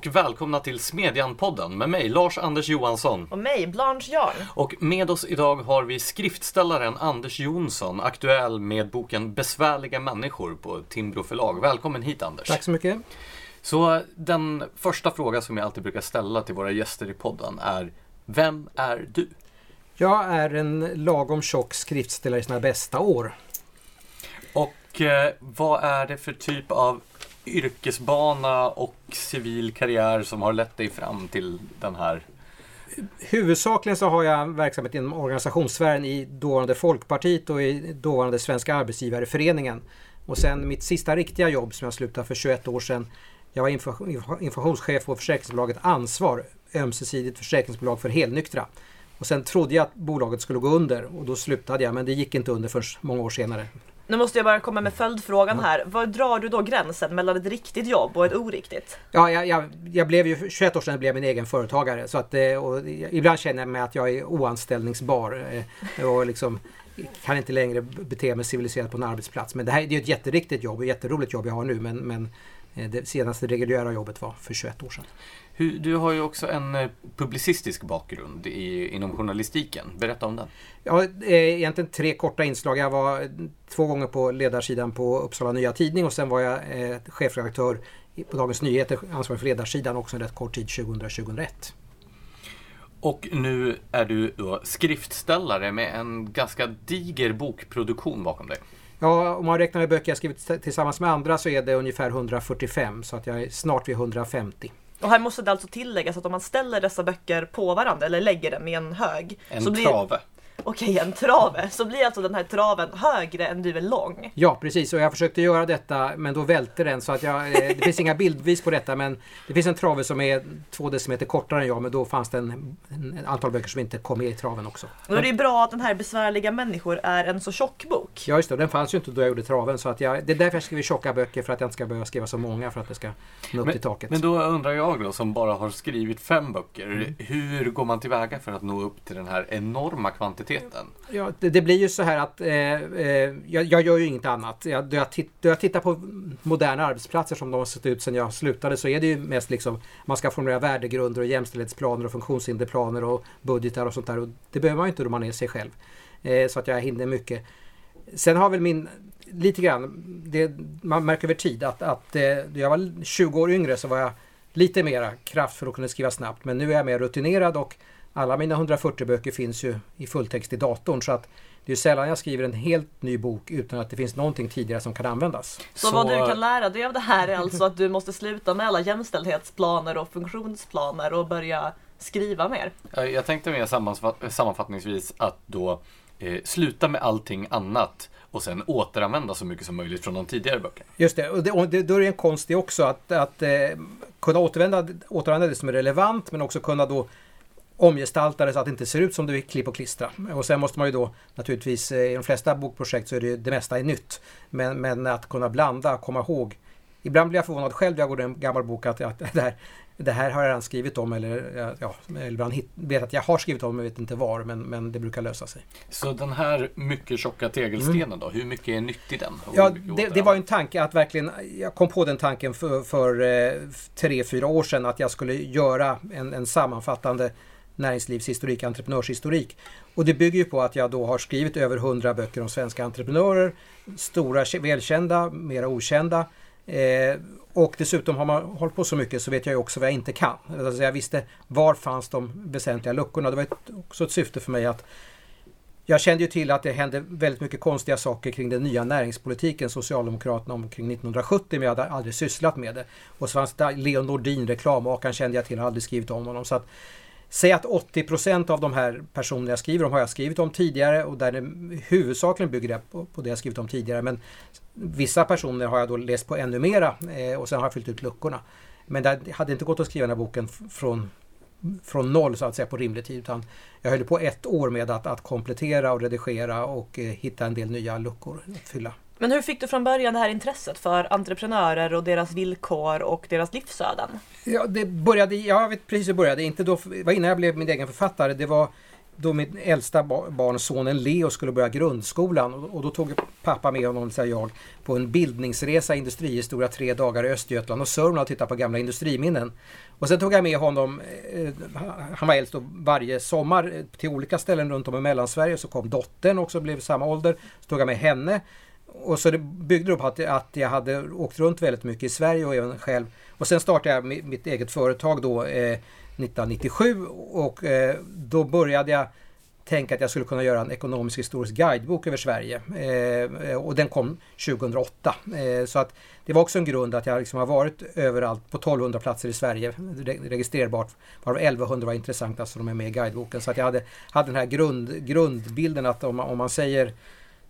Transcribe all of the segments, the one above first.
och välkomna till Smedjan-podden med mig, Lars-Anders Johansson. Och mig, Blanche Jarn. Och med oss idag har vi skriftställaren Anders Jonsson, aktuell med boken Besvärliga människor på Timbro förlag. Välkommen hit Anders. Tack så mycket. Så den första fråga som jag alltid brukar ställa till våra gäster i podden är Vem är du? Jag är en lagom tjock skriftställare i sina bästa år. Och eh, vad är det för typ av yrkesbana och civil karriär som har lett dig fram till den här? Huvudsakligen så har jag verksamhet inom organisationssfären i dåvarande Folkpartiet och i dåvarande Svenska Arbetsgivareföreningen. Och sen mitt sista riktiga jobb som jag slutade för 21 år sedan. Jag var informationschef på försäkringsbolaget Ansvar, ömsesidigt försäkringsbolag för helnyktra. Och sen trodde jag att bolaget skulle gå under och då slutade jag men det gick inte under förrän många år senare. Nu måste jag bara komma med följdfrågan här. Var drar du då gränsen mellan ett riktigt jobb och ett oriktigt? Ja, jag, jag, jag blev ju 21 år sedan blev jag min egen företagare så att eh, ibland känner jag mig att jag är oanställningsbar eh, och liksom kan inte längre bete mig civiliserat på en arbetsplats. Men det här det är ett jätteriktigt jobb och jätteroligt jobb jag har nu men, men eh, det senaste reguljära jobbet var för 21 år sedan. Du har ju också en eh, publicistisk bakgrund i, inom journalistiken. Berätta om den. Ja, egentligen tre korta inslag. Jag var två gånger på ledarsidan på Uppsala Nya Tidning och sen var jag eh, chefredaktör på Dagens Nyheter, ansvarig för ledarsidan också en rätt kort tid, 2000-2001. Och nu är du då skriftställare med en ganska diger bokproduktion bakom dig. Ja, om man räknar med böcker jag skrivit tillsammans med andra så är det ungefär 145 så att jag är snart vid 150. Och här måste det alltså tilläggas att om man ställer dessa böcker på varandra eller lägger dem i en hög. En så trave. Okej, en trave. Så blir alltså den här traven högre än du är lång. Ja, precis. Och jag försökte göra detta men då välte den så att jag... Eh, det finns inga bildbevis på detta men det finns en trave som är två decimeter kortare än jag men då fanns det en, en antal böcker som inte kom med i traven också. Och då är det bra att den här Besvärliga människor är en så tjock bok. Ja, just det. Den fanns ju inte då jag gjorde traven så att jag, det är därför jag skriver tjocka böcker för att jag inte ska behöva skriva så många för att det ska nå upp Men, till taket. men då undrar jag då som bara har skrivit fem böcker. Hur går man tillväga för att nå upp till den här enorma kvantiteten? Ja, det, det blir ju så här att eh, eh, jag, jag gör ju inget annat. Jag, då, jag titt, då jag tittar på moderna arbetsplatser som de har sett ut sedan jag slutade så är det ju mest liksom man ska formulera värdegrunder och jämställdhetsplaner och funktionshinderplaner och budgetar och sånt där. Och det behöver man ju inte då man är sig själv. Eh, så att jag hinner mycket. Sen har väl min lite grann, det, man märker över tid att, att eh, jag var 20 år yngre så var jag lite mera kraftfull och kunde skriva snabbt. Men nu är jag mer rutinerad och alla mina 140 böcker finns ju i fulltext i datorn så att det är sällan jag skriver en helt ny bok utan att det finns någonting tidigare som kan användas. Så, så, vad du kan lära dig av det här är alltså att du måste sluta med alla jämställdhetsplaner och funktionsplaner och börja skriva mer? Jag tänkte mer sammanfattningsvis att då eh, sluta med allting annat och sen återanvända så mycket som möjligt från de tidigare böckerna. Just det, och, det, och det, då är det en konst det också att, att eh, kunna återvända, återanvända det som är relevant men också kunna då omgestalta det så att det inte ser ut som du vill klippa och klistra. Och sen måste man ju då naturligtvis, eh, i de flesta bokprojekt så är det, det mesta är nytt. Men, men att kunna blanda, komma ihåg. Ibland blir jag förvånad själv när jag går i en gammal bok att, att det, här, det här har jag redan skrivit om eller, ja, ibland vet att jag har skrivit om men vet inte var men, men det brukar lösa sig. Så den här mycket tjocka tegelstenen mm. då, hur mycket är nytt i den? Ja, det, det, var en tanke att verkligen, jag kom på den tanken för, för eh, tre, fyra år sedan att jag skulle göra en, en sammanfattande näringslivshistorik, entreprenörshistorik. Och det bygger ju på att jag då har skrivit över 100 böcker om svenska entreprenörer. Stora, välkända, mera okända. Eh, och dessutom har man hållit på så mycket så vet jag ju också vad jag inte kan. Alltså jag visste var fanns de väsentliga luckorna. Det var ett, också ett syfte för mig att jag kände ju till att det hände väldigt mycket konstiga saker kring den nya näringspolitiken, Socialdemokraterna omkring 1970, men jag hade aldrig sysslat med det. Och så fanns det Leon Nordin, reklammakaren, kände jag till, hade aldrig skrivit om honom. Så att Säg att 80 procent av de här personerna jag skriver om har jag skrivit om tidigare och där det huvudsakligen bygger det på, på det jag skrivit om tidigare. Men vissa personer har jag då läst på ännu mera eh, och sen har jag fyllt ut luckorna. Men det hade inte gått att skriva den här boken från, från noll så att säga på rimlig tid. Utan jag höll på ett år med att, att komplettera och redigera och eh, hitta en del nya luckor att fylla. Men hur fick du från början det här intresset för entreprenörer och deras villkor och deras livsöden? Ja, det började, jag vet precis hur det började. Inte då, var innan jag blev min egen författare. Det var då mitt äldsta barn, sonen Leo, skulle börja grundskolan och, då tog pappa med honom, säger jag, på en bildningsresa i industrihistoria tre dagar i Östergötland och Sörmland och tittade på gamla industriminnen. Och sen tog jag med honom, eh, han var äldst då, varje sommar eh, till olika ställen runt om i Mellansverige. Så kom dottern också, blev samma ålder. Så tog jag med henne. Och så det byggde på att, att jag hade åkt runt väldigt mycket i Sverige och även själv. Och sen startade jag mitt eget företag då eh, 1997 och eh, då började jag tänka att jag skulle kunna göra en ekonomisk historisk guidebok över Sverige. Eh, och den kom 2008. Eh, så att det var också en grund att jag liksom har varit överallt på 1200 platser i Sverige registrerbart. Varav 1100 var intressanta så de är med i guideboken. Så att jag hade, hade den här grund, grundbilden att om, om man säger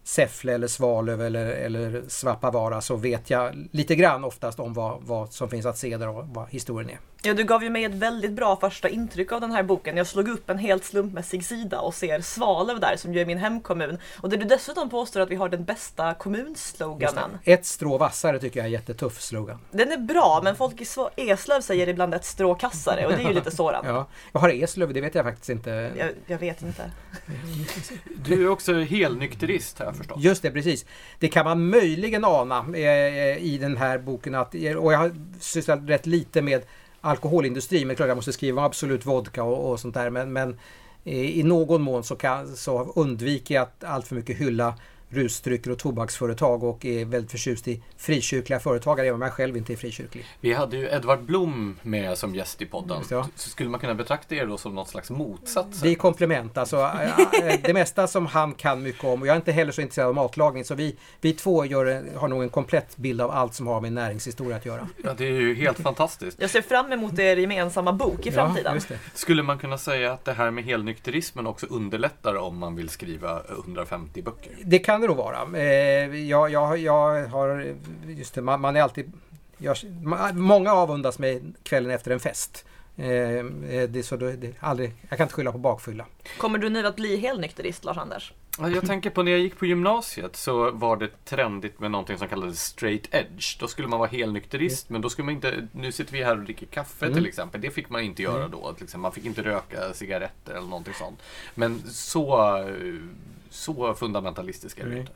Säffle eller Svalöv eller, eller Svappavaara så vet jag lite grann oftast om vad, vad som finns att se där och vad historien är. Ja, du gav ju mig ett väldigt bra första intryck av den här boken. Jag slog upp en helt slumpmässig sida och ser Svalöv där som ju är min hemkommun. Och där du dessutom påstår att vi har den bästa kommunsloganen. Ett strå vassare tycker jag är en jättetuff slogan. Den är bra, men folk i Eslöv säger ibland ett strå kassare och det är ju lite sårande. ja. Jag har Eslöv, det vet jag faktiskt inte. Jag, jag vet inte. Du är också helnykterist har jag förstått. Just det, precis. Det kan man möjligen ana eh, i den här boken. Att, och jag har sysslat rätt lite med alkoholindustri. Men klart jag måste skriva om Absolut Vodka och, och sånt där. Men, men eh, i någon mån så, kan, så undviker jag att allt för mycket hylla rusdrycker och tobaksföretag och är väldigt förtjust i frikyrkliga företagare, även om jag själv inte är frikyrklig. Vi hade ju Edvard Blom med som gäst i podden. Ja. Så skulle man kunna betrakta er då som något slags motsats? Vi är komplement. Alltså, det mesta som han kan mycket om och jag är inte heller så intresserad av matlagning så vi, vi två gör, har nog en komplett bild av allt som har med näringshistoria att göra. Ja, det är ju helt fantastiskt. Jag ser fram emot er gemensamma bok i framtiden. Ja, skulle man kunna säga att det här med helnykterismen också underlättar om man vill skriva 150 böcker? Det kan kan det nog vara. Eh, jag, jag, jag har, just det, man, man är alltid, jag, många avundas mig kvällen efter en fest. Eh, eh, det, så det, det, aldrig, jag kan inte skylla på bakfylla. Kommer du nu att bli helnykterist Lars-Anders? Jag tänker på när jag gick på gymnasiet så var det trendigt med någonting som kallades straight edge. Då skulle man vara helnykterist mm. men då skulle man inte, nu sitter vi här och dricker kaffe mm. till exempel. Det fick man inte göra mm. då. Liksom. Man fick inte röka cigaretter eller någonting sånt. Men så så fundamentalistisk är mm. inte.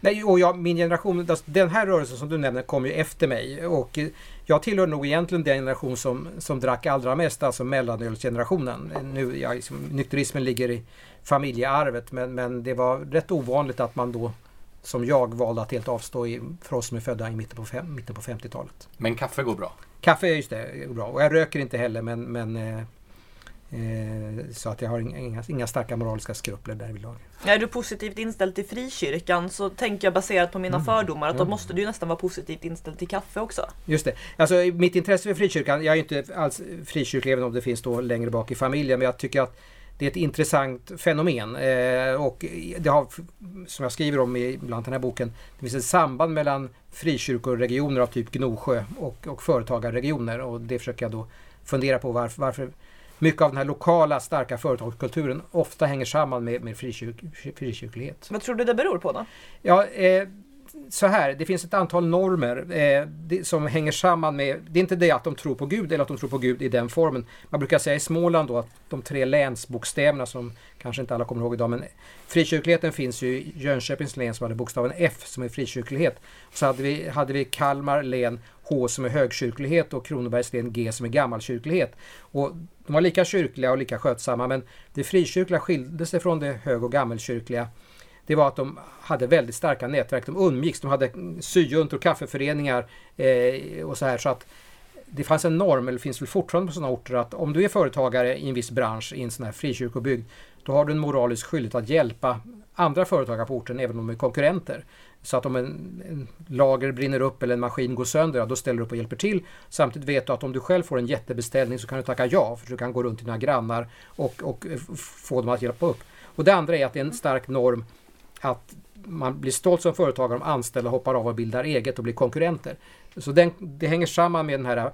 Nej, och jag, min generation, alltså, den här rörelsen som du nämner kom ju efter mig. Och jag tillhör nog egentligen den generation som, som drack allra mest, alltså mellanölsgenerationen. Nu, ja, liksom, nykterismen ligger i familjearvet men, men det var rätt ovanligt att man då som jag valde att helt avstå i, för oss som är födda i mitten på, fem, mitten på 50-talet. Men kaffe går bra? Kaffe, just det, går bra. Och jag röker inte heller men, men eh, Eh, så att jag har inga, inga starka moraliska skrupler därvidlag. Är du positivt inställd till frikyrkan så tänker jag baserat på mina mm. fördomar att mm. då måste du nästan vara positivt inställd till kaffe också. Just det. Alltså mitt intresse för frikyrkan, jag är inte alls frikyrklig även om det finns då längre bak i familjen, men jag tycker att det är ett intressant fenomen. Eh, och det har, som jag skriver om i bland den här boken, det finns ett samband mellan frikyrkoregioner av typ Gnosjö och, och företagarregioner och det försöker jag då fundera på varför, varför mycket av den här lokala starka företagskulturen ofta hänger samman med, med frikyrk, frikyrklighet. Vad tror du det beror på då? Ja, eh, så här, det finns ett antal normer eh, det, som hänger samman med, det är inte det att de tror på Gud eller att de tror på Gud i den formen. Man brukar säga i Småland då att de tre länsbokstäverna som kanske inte alla kommer ihåg idag, men frikyrkligheten finns ju i Jönköpings län som hade bokstaven F som är frikyrklighet. Så hade vi, hade vi Kalmar län H som är högkyrklighet och Kronobergs län G som är gammalkyrklighet. Och de var lika kyrkliga och lika skötsamma men det frikyrkliga skilde sig från det hög och gammelkyrkliga det var att de hade väldigt starka nätverk. De umgicks, de hade syjuntor, kaffeföreningar eh, och så här. Så att det fanns en norm, eller finns väl fortfarande på sådana orter, att om du är företagare i en viss bransch, i en sån här frikyrkobygd, då har du en moralisk skyldighet att hjälpa andra företagare på orten, även om de är konkurrenter. Så att om en, en, lager brinner upp eller en maskin går sönder, då ställer du upp och hjälper till. Samtidigt vet du att om du själv får en jättebeställning så kan du tacka ja, för du kan gå runt till dina grannar och, och eh, få dem att hjälpa upp. Och det andra är att det är en stark norm att man blir stolt som företagare om anställda hoppar av och bildar eget och blir konkurrenter. Så den, det hänger samman med den här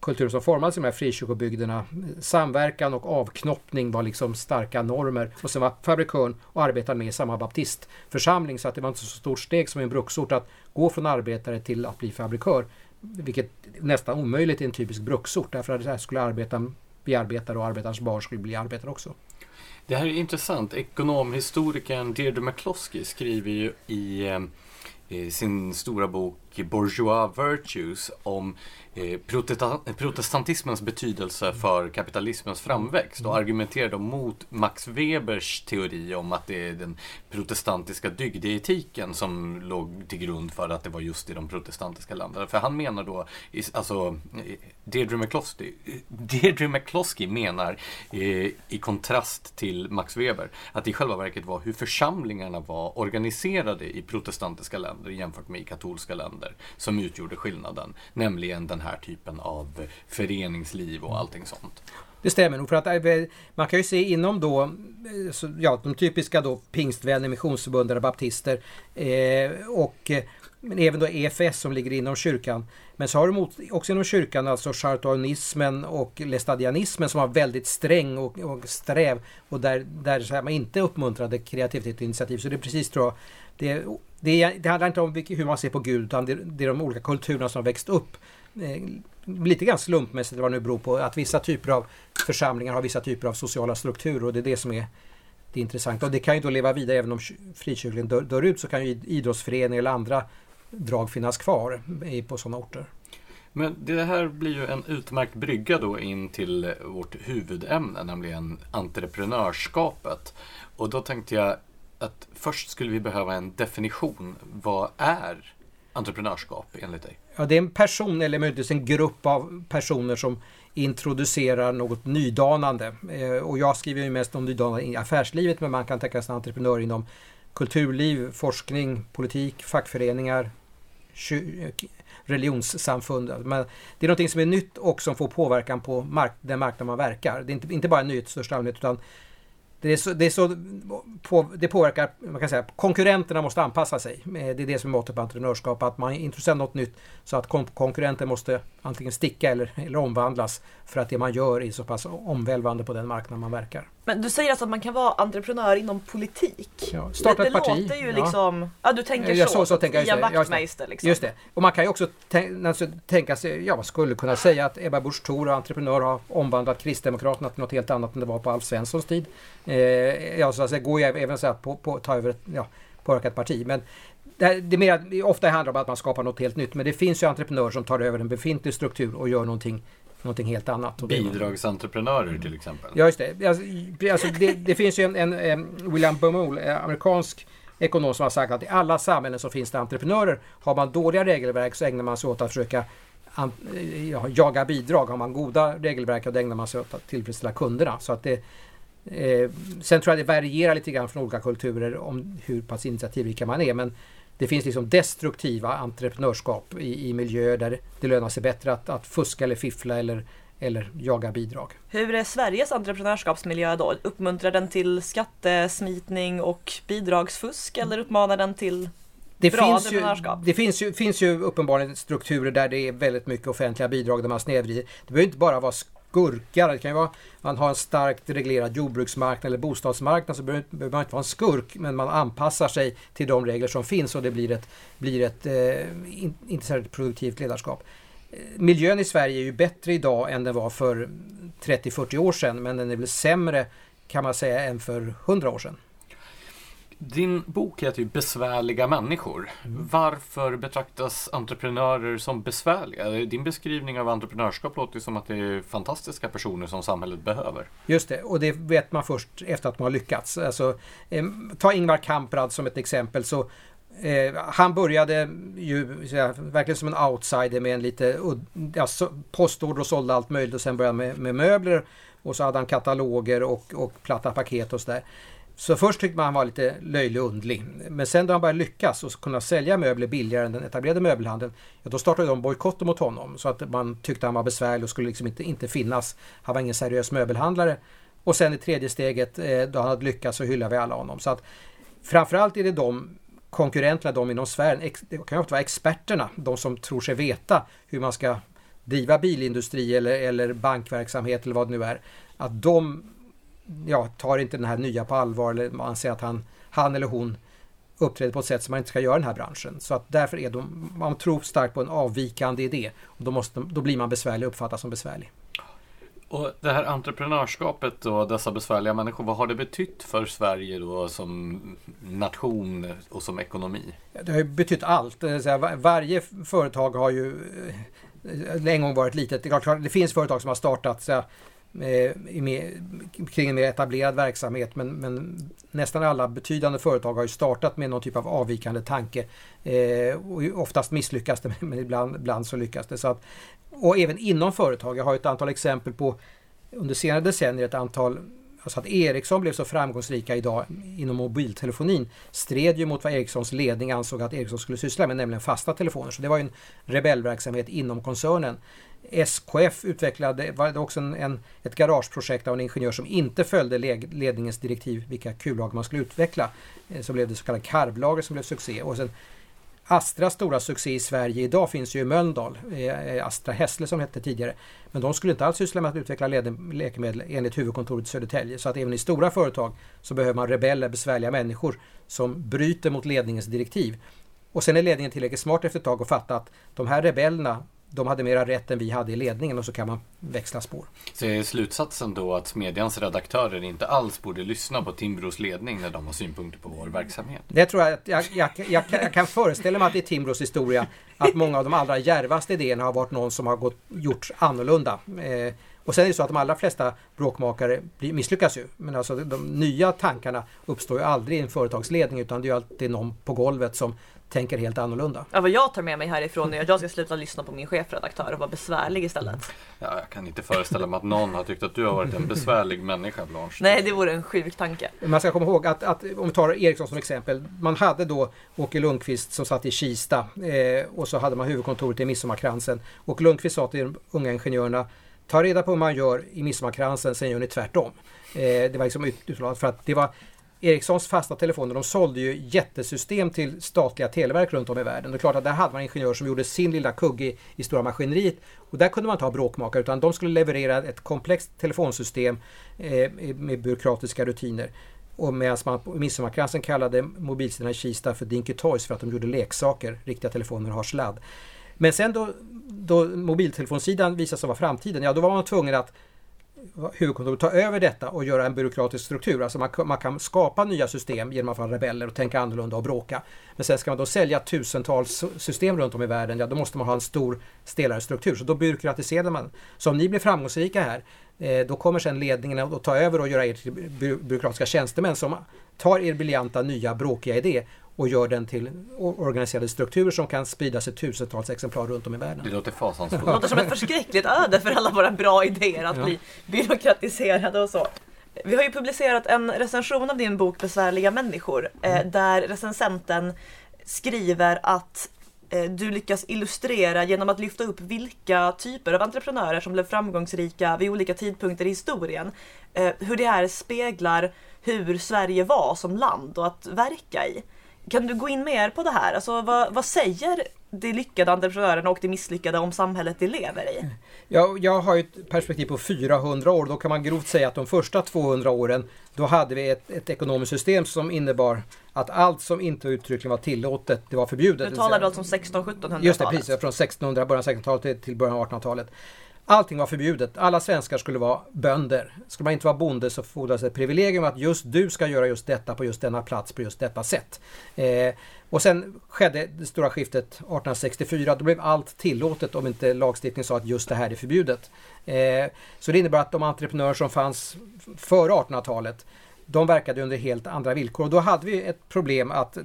kulturen som formades i de här frikyrkobygderna. Samverkan och avknoppning var liksom starka normer. Och sen var fabrikörn och arbetade med i samma baptistförsamling så att det var inte så stort steg som i en bruksort att gå från arbetare till att bli fabrikör. Vilket är nästan omöjligt i en typisk bruksort därför att det skulle arbeta bli arbetare och arbetarens barn skulle bli arbetare också. Det här är intressant. Ekonomhistorikern Deirdre McCloskey skriver ju i eh, i sin stora bok Bourgeois Virtues om eh, protestantismens betydelse för kapitalismens framväxt och mm. argumenterar då mot Max Webers teori om att det är den protestantiska dygdeetiken som låg till grund för att det var just i de protestantiska länderna. För han menar då, alltså Deirdre McCloskey, Deirdre McCloskey menar eh, i kontrast till Max Weber att det i själva verket var hur församlingarna var organiserade i protestantiska länder jämfört med i katolska länder som utgjorde skillnaden. Nämligen den här typen av föreningsliv och allting sånt. Det stämmer nog för att eh, man kan ju se inom då eh, ja, de typiska då pingstvänner, missionsförbund baptister eh, och eh, men även då EFS som ligger inom kyrkan. Men så har du också inom kyrkan alltså chartonismen och lestadianismen som var väldigt sträng och, och sträv och där, där så här, man inte uppmuntrade kreativitet och initiativ. Så det är precis tror jag, det, det, det handlar inte om hur man ser på Gud utan det, det är de olika kulturerna som har växt upp. Eh, lite grann slumpmässigt vad det nu beror på att vissa typer av församlingar har vissa typer av sociala strukturer och det är det som är det intressanta. Och det kan ju då leva vidare även om frikyrkligen dör, dör ut så kan ju idrottsföreningar eller andra drag finnas kvar på sådana orter. Men det här blir ju en utmärkt brygga då in till vårt huvudämne, nämligen entreprenörskapet. Och då tänkte jag att först skulle vi behöva en definition. Vad är entreprenörskap enligt dig? Ja, det är en person eller möjligtvis en grupp av personer som introducerar något nydanande. Eh, och jag skriver ju mest om nydanande i affärslivet men man kan tänka sig en entreprenör inom kulturliv, forskning, politik, fackföreningar, religionssamfund. Men det är någonting som är nytt och som får påverkan på mark den marknad man verkar. Det är inte, inte bara nytt i största allmänhet utan det, är så, det, är så, på, det påverkar, man kan säga, konkurrenterna måste anpassa sig. Eh, det är det som är måttet på entreprenörskap, att man introducerar något nytt så att kon konkurrenten måste antingen sticka eller, eller omvandlas för att det man gör är så pass omvälvande på den marknad man verkar. Men du säger alltså att man kan vara entreprenör inom politik? Ja, starta det, ett parti. Det låter ju ja. liksom... Ja, du tänker ja, så. så, så tänker Ian Wachtmeister liksom. Just det. Och man kan ju också alltså, tänka sig, ja man skulle kunna säga att Ebba Busch Thor, entreprenör, har omvandlat Kristdemokraterna till något helt annat än det var på Alf Svenssons tid. Eh, ja, så att säga, går ju även så att på, på, ta över ett, ja, påverka ett parti. Men det, det, mer, ofta handlar det om att man skapar något helt nytt. Men det finns ju entreprenörer som tar över en befintlig struktur och gör någonting någonting helt annat. Bidragsentreprenörer till exempel. Ja, just det. Alltså, alltså det, det, finns ju en, en, en William Baumol, amerikansk ekonom som har sagt att i alla samhällen så finns det entreprenörer. Har man dåliga regelverk så ägnar man sig åt att försöka an, ja, jaga bidrag. Har man goda regelverk då ägnar man sig åt att tillfredsställa kunderna. Så att det, eh, sen tror jag det varierar lite grann från olika kulturer om hur pass initiativrika man är. Men det finns liksom destruktiva entreprenörskap i, i miljöer där det lönar sig bättre att, att fuska eller fiffla eller, eller jaga bidrag. Hur är Sveriges entreprenörskapsmiljö då? Uppmuntrar den till skattesmitning och bidragsfusk eller uppmanar den till det bra finns entreprenörskap? Ju, det finns ju, finns ju uppenbarligen strukturer där det är väldigt mycket offentliga bidrag där man snedvrider. Det behöver inte bara vara skurkar. Det kan ju vara man har en starkt reglerad jordbruksmarknad eller bostadsmarknad så behöver man inte vara en skurk men man anpassar sig till de regler som finns och det blir ett, blir ett eh, inte särskilt produktivt ledarskap. Eh, miljön i Sverige är ju bättre idag än den var för 30-40 år sedan men den är väl sämre kan man säga än för 100 år sedan. Din bok heter ju Besvärliga människor. Mm. Varför betraktas entreprenörer som besvärliga? Din beskrivning av entreprenörskap låter som att det är fantastiska personer som samhället behöver. Just det, och det vet man först efter att man har lyckats. Alltså, eh, ta Ingvar Kamprad som ett exempel. Så Eh, han började ju säga, verkligen som en outsider med en lite ja, postorder och sålde allt möjligt och sen började med, med möbler och så hade han kataloger och, och platta paket och sådär. Så först tyckte man han var lite löjlig och undlig. Men sen då han började lyckas och kunna sälja möbler billigare än den etablerade möbelhandeln. Ja, då startade de bojkotter mot honom. Så att man tyckte han var besvärlig och skulle liksom inte, inte finnas. Han var ingen seriös möbelhandlare. Och sen i tredje steget eh, då han hade lyckats så hyllade vi alla honom. Så att framförallt är det de konkurrenterna, de inom sfären, det kan ju ofta vara experterna, de som tror sig veta hur man ska driva bilindustri eller, eller bankverksamhet eller vad det nu är. Att de ja, tar inte den här nya på allvar eller man anser att han, han eller hon uppträder på ett sätt som man inte ska göra i den här branschen. Så att därför är de, man tror starkt på en avvikande idé. Och då, måste, då blir man besvärlig och uppfattas som besvärlig. Och det här entreprenörskapet och dessa besvärliga människor, vad har det betytt för Sverige då som nation och som ekonomi? Det har ju betytt allt. Varje företag har ju eh, en gång varit litet. Det, klart, det finns företag som har startat eh, i mer, kring en mer etablerad verksamhet men, men nästan alla betydande företag har ju startat med någon typ av avvikande tanke. Eh, och oftast misslyckas det men ibland, ibland så lyckas det. Så att, och även inom företag. Jag har ett antal exempel på under senare decennier ett antal Alltså att Ericsson blev så framgångsrika idag inom mobiltelefonin stred ju mot vad Ericssons ledning ansåg att Ericsson skulle syssla med, nämligen fasta telefoner. Så det var ju en rebellverksamhet inom koncernen. SKF utvecklade, var det också en, en, ett garageprojekt av en ingenjör som inte följde ledningens direktiv vilka kullager man skulle utveckla. Eh, så blev det så kallade karvlager som blev succé. Och sen Astras stora succé i Sverige idag finns ju i Mölndal, eh, eh, Astra Hässle som hette tidigare. Men de skulle inte alls syssla med att utveckla läkemedel enligt huvudkontoret i Södertälje. Så att även i stora företag så behöver man rebeller, besvärliga människor som bryter mot ledningens direktiv. Och sen är ledningen tillräckligt smart efter ett tag och fatta att de här rebellerna de hade mera rätt än vi hade i ledningen och så kan man växla spår. Så är slutsatsen då att Smedjans redaktörer inte alls borde lyssna på Timbros ledning när de har synpunkter på vår verksamhet? Det tror jag att jag, jag, jag, jag kan föreställa mig att i Timbros historia att många av de allra djärvaste idéerna har varit någon som har gått, gjort annorlunda. Eh, och sen är det så att de allra flesta bråkmakare misslyckas ju. Men alltså de, nya tankarna uppstår ju aldrig i en företagsledning utan det är alltid någon på golvet som tänker helt annorlunda. Ja, vad jag tar med mig härifrån är att jag ska sluta lyssna på min chefredaktör och vara besvärlig istället. Ja, jag kan inte föreställa mig att någon har tyckt att du har varit en besvärlig människa, Blanche. Nej, det vore en sjuk tanke. Man ska komma ihåg att, att om vi tar Ericsson som exempel. Man hade då Åke Lundqvist som satt i Kista eh, och så hade man huvudkontoret i Midsommarkransen. Och Lundqvist sa till de unga ingenjörerna Ta reda på hur man gör i Midsommarkransen, sen gör ni tvärtom. Eh, det var liksom ut- uttalat för att det var Ericssons fasta telefoner, de sålde ju jättesystem till statliga televerk runt om i världen. Det är klart att där hade man ingenjörer som gjorde sin lilla kugge i, i stora maskineriet. Och där kunde man inte ha bråkmakare utan de skulle leverera ett komplext telefonsystem eh, med byråkratiska rutiner. Och medan man på Midsommarkransen kallade mobilsidorna i Kista för Dinky Toys för att de gjorde leksaker. Riktiga telefoner har sladd. Men sen då, då mobiltelefonsidan visade sig vara framtiden, ja då var man tvungen att huvudkontoret ta över detta och göra en byråkratisk struktur. Alltså man, kan- man kan skapa nya system genom att vara rebeller och tänka annorlunda och bråka. Men sen ska man då sälja tusentals system runt om i världen, ja då måste man ha en stor stelare struktur. Så då byråkratiserar man. Så om ni blir framgångsrika här, eh, då kommer sen ledningen att ta över och göra er till byråkratiska tjänstemän som tar er briljanta nya bråkiga idé och gör den till organiserade strukturer som kan spridas i tusentals exemplar runt om i världen. Det låter fasansfullt. Det låter som ett förskräckligt öde för alla våra bra idéer att Ja. bli byråkratiserade och så. Vi har ju publicerat en recension av din bok Besvärliga människor eh, där recensenten skriver att eh, du lyckas illustrera genom att lyfta upp vilka typer av entreprenörer som blev framgångsrika vid olika tidpunkter i historien. Eh, hur det här speglar hur Sverige var som land och att verka i. Kan du gå in mer på det här? Alltså, vad, vad säger de lyckade entreprenörerna och de misslyckade om samhället de lever i? Jag, jag har ett perspektiv på 400 år. Då kan man grovt säga att de första 200 åren då hade vi ett, ett ekonomiskt system som innebar att allt som inte uttryckligen var tillåtet, det var förbjudet. Nu talar du alltså om 1600-1700-talet? Just det, precis. Från 1600, början av 1600-talet till- till början av 1800-talet. Allting var förbjudet. Alla svenskar skulle vara bönder. Skulle man inte vara bonde så fordrades ett privilegium att just du ska göra just detta på just denna plats på just detta sätt. Eh, och sen skedde det stora skiftet 1864. Då blev allt tillåtet om inte lagstiftningen sa att just det här är förbjudet. Eh, så det innebär att de entreprenörer som fanns före 1800-talet de verkade under helt andra villkor. Och då hade vi ett problem att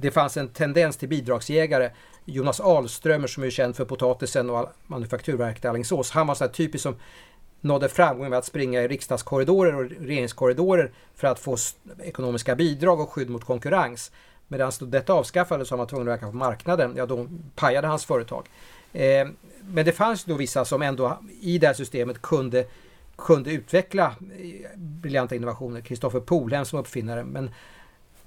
det fanns en tendens till bidragsjägare. Jonas Ahlströmer som är känd för potatisen och manufakturverket i Alingsås. Han var så här typisk som nådde framgång med att springa i riksdagskorridorer och regeringskorridorer för att få ekonomiska bidrag och skydd mot konkurrens. Medan detta avskaffades så var man tvungen att verka på marknaden. Ja, då pajade hans företag. Eh, men det fanns då vissa som ändå i det här systemet kunde kunde utveckla eh, briljanta innovationer. Kristoffer Polhem som uppfinnare. Men,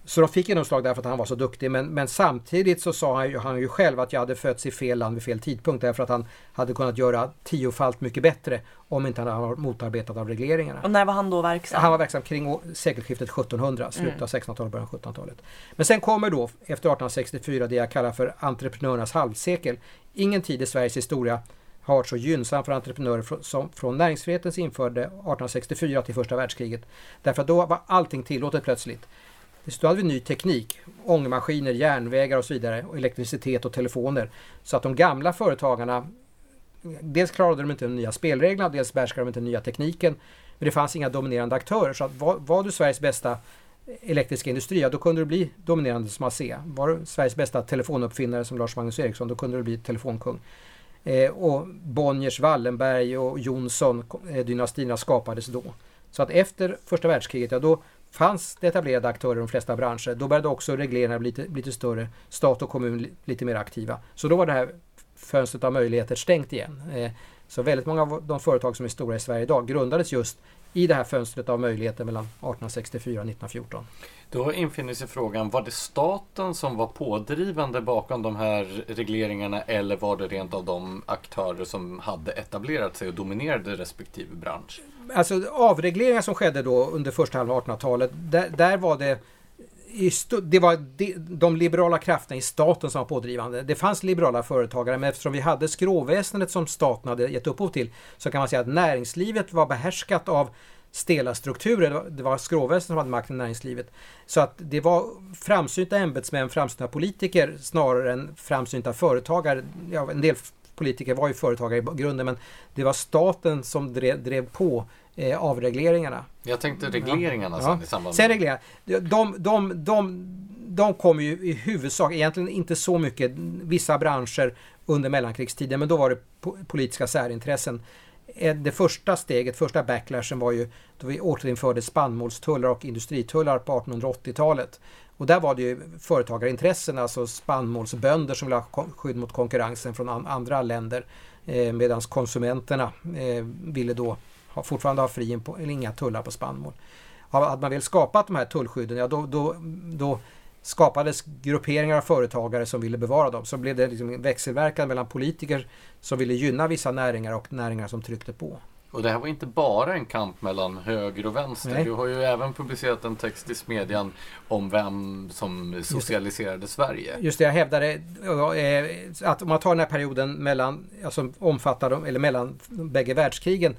så de fick genomslag därför att han var så duktig. Men, men samtidigt så sa han ju, han ju själv att jag hade fötts i fel land vid fel tidpunkt. Därför att han hade kunnat göra tiofalt mycket bättre om inte han hade varit motarbetad av regleringarna. Och när var han då verksam? Han var verksam kring sekelskiftet 1700, slutet av 1600-talet, början av 1700-talet. Men sen kommer då, efter 1864, det jag kallar för entreprenörernas halvsekel. Ingen tid i Sveriges historia har varit så gynnsam för entreprenörer som från näringsfrihetens införde 1864 till första världskriget. Därför att då var allting tillåtet plötsligt. Då hade vi ny teknik, ångmaskiner, järnvägar och så vidare, och elektricitet och telefoner. Så att de gamla företagarna, dels klarade de inte de nya spelreglerna, dels behärskade de inte den nya tekniken. Men det fanns inga dominerande aktörer. Så att var, var du Sveriges bästa elektriska industri, ja, då kunde du bli dominerande som ASEA. Var du Sveriges bästa telefonuppfinnare som Lars Magnus Eriksson, då kunde du bli telefonkung. Eh, och Bonniers, Wallenberg och Jonsson, eh, dynastierna skapades då. Så att efter första världskriget, ja då fanns det etablerade aktörer i de flesta branscher. Då började också regleringarna bli lite, lite större. Stat och kommun lite mer aktiva. Så då var det här fönstret av möjligheter stängt igen. Eh, så väldigt många av de företag som är stora i Sverige idag grundades just i det här fönstret av möjligheter mellan 1864 och 1914. Då infinner sig frågan, var det staten som var pådrivande bakom de här regleringarna eller var det rent av de aktörer som hade etablerat sig och dominerade respektive bransch? Alltså avregleringar som skedde då under första halvan av 1800-talet, där, där var det det var de liberala krafterna i staten som var pådrivande. Det fanns liberala företagare men eftersom vi hade skråväsendet som staten hade gett upphov till så kan man säga att näringslivet var behärskat av stela strukturer. Det var skråväsendet som hade makten i näringslivet. Så att det var framsynta ämbetsmän, framsynta politiker snarare än framsynta företagare. Ja, en del politiker var ju företagare i grunden men det var staten som drev, drev på eh, avregleringarna. Jag tänkte regleringarna ja. sen i samband med... Sen regleringar. De, de, de, de kom ju i huvudsak, egentligen inte så mycket, vissa branscher under mellankrigstiden men då var det politiska särintressen. Eh, det första steget, första backlashen var ju då vi återinförde spannmålstullar och industritullar på 1880-talet. Och där var det ju företagarintressen, alltså spannmålsbönder som ville ha skydd mot konkurrensen från andra länder. Eh, Medan konsumenterna eh, ville då fortfarande ha fri eller inga tullar på spannmål. Hade man väl skapat de här tullskydden, ja då, då, då skapades grupperingar av företagare som ville bevara dem. Så blev det liksom växelverkan mellan politiker som ville gynna vissa näringar och näringar som tryckte på. Och det här var inte bara en kamp mellan höger och vänster. Nej. Du har ju även publicerat en text i Smedjan om vem som socialiserade Just Sverige. Just det, jag hävdade eh, att om man tar den här perioden mellan, alltså omfattar eller mellan bägge världskrigen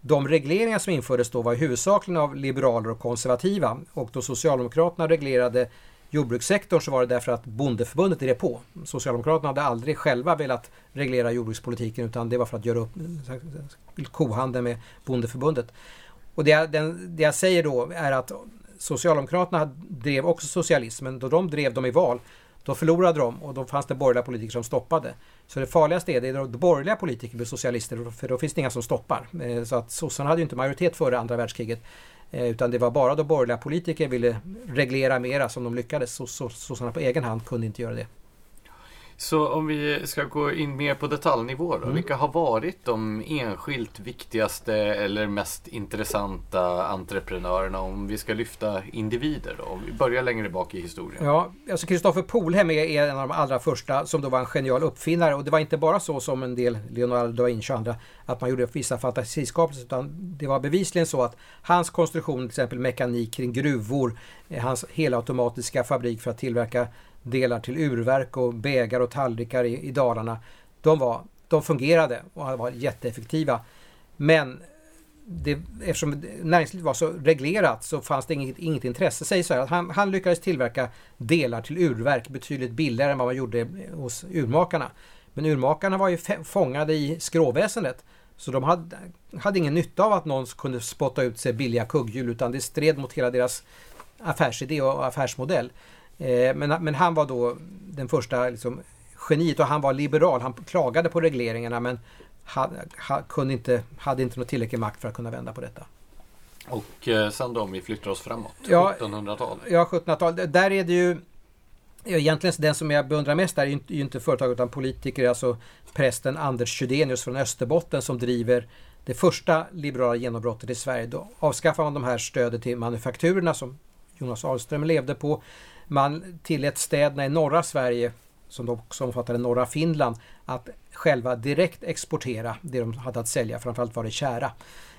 de regleringar som infördes då var huvudsakligen av liberaler och konservativa och då Socialdemokraterna reglerade jordbrukssektorn så var det därför att Bondeförbundet drev på. Socialdemokraterna hade aldrig själva velat reglera jordbrukspolitiken utan det var för att göra upp kohandel med Bondeförbundet. Och det jag, den, det jag säger då är att Socialdemokraterna drev också socialismen. Då de drev dem i val då förlorade de och då fanns det borgerliga politiker som stoppade. Så det farligaste är det då borgerliga politiker blir socialister för då finns det inga som stoppar. Eh, så att sossarna hade ju inte majoritet före andra världskriget. Eh, utan det var bara då borgerliga politiker ville reglera mera som de lyckades. Sossarna på egen hand kunde inte göra det. Så om vi ska gå in mer på detaljnivå då. Mm. Vilka har varit de enskilt viktigaste eller mest intressanta entreprenörerna om vi ska lyfta individer då? Om vi börjar längre bak i historien. Ja, alltså Kristoffer Polhem är en av de allra första som då var en genial uppfinnare och det var inte bara så som en del Leonardo da Vinci och andra att man gjorde vissa fantasiskapelser utan det var bevisligen så att hans konstruktion, till exempel mekanik kring gruvor, eh, hans helautomatiska fabrik för att tillverka delar till urverk och bägar och tallrikar i, i Dalarna. De, var, de fungerade och var jätteeffektiva. Men det, eftersom näringslivet var så reglerat så fanns det inget, inget intresse. Säg så här, att han, han lyckades tillverka delar till urverk betydligt billigare än vad man gjorde hos urmakarna. Men urmakarna var ju fångade i skråväsendet. Så de hade, hade ingen nytta av att någon kunde spotta ut sig billiga kugghjul utan det stred mot hela deras affärsidé och affärsmodell. Eh, men, men han var då den första liksom, geniet och han var liberal. Han klagade på regleringarna men ha, ha, kunde inte, hade inte någon tillräcklig makt för att kunna vända på detta. Och eh, sen då om vi flyttar oss framåt, ja, 1700-tal? Ja, 1700-tal. Där är det ju Egentligen den som jag beundrar mest är ju inte, ju inte företag utan politiker, alltså prästen Anders Chydenius från Österbotten som driver det första liberala genombrottet i Sverige. Då avskaffar man de här stödet till manufakturerna som Jonas Ahlström levde på. Man tillät städerna i norra Sverige, som också omfattade norra Finland, att själva direkt exportera det de hade att sälja. Framförallt var det kära.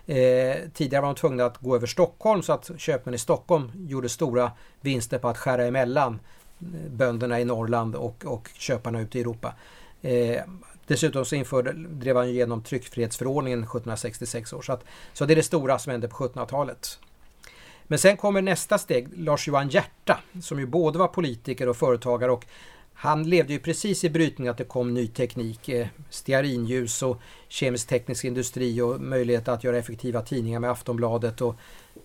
Eh, tidigare var de tvungna att gå över Stockholm så att köpmän i Stockholm gjorde stora vinster på att skära emellan eh, bönderna i Norrland och, och köparna ute i Europa. Eh, Dessutom så införde, drev han igenom tryckfrihetsförordningen 1766 år. Så, att, så det är det stora som hände på 1700-talet. Men sen kommer nästa steg, Lars-Johan Hierta, som ju både var politiker och företagare och han levde ju precis i brytningen att det kom ny teknik, eh, stearinljus och kemisk teknisk industri och möjlighet att göra effektiva tidningar med Aftonbladet och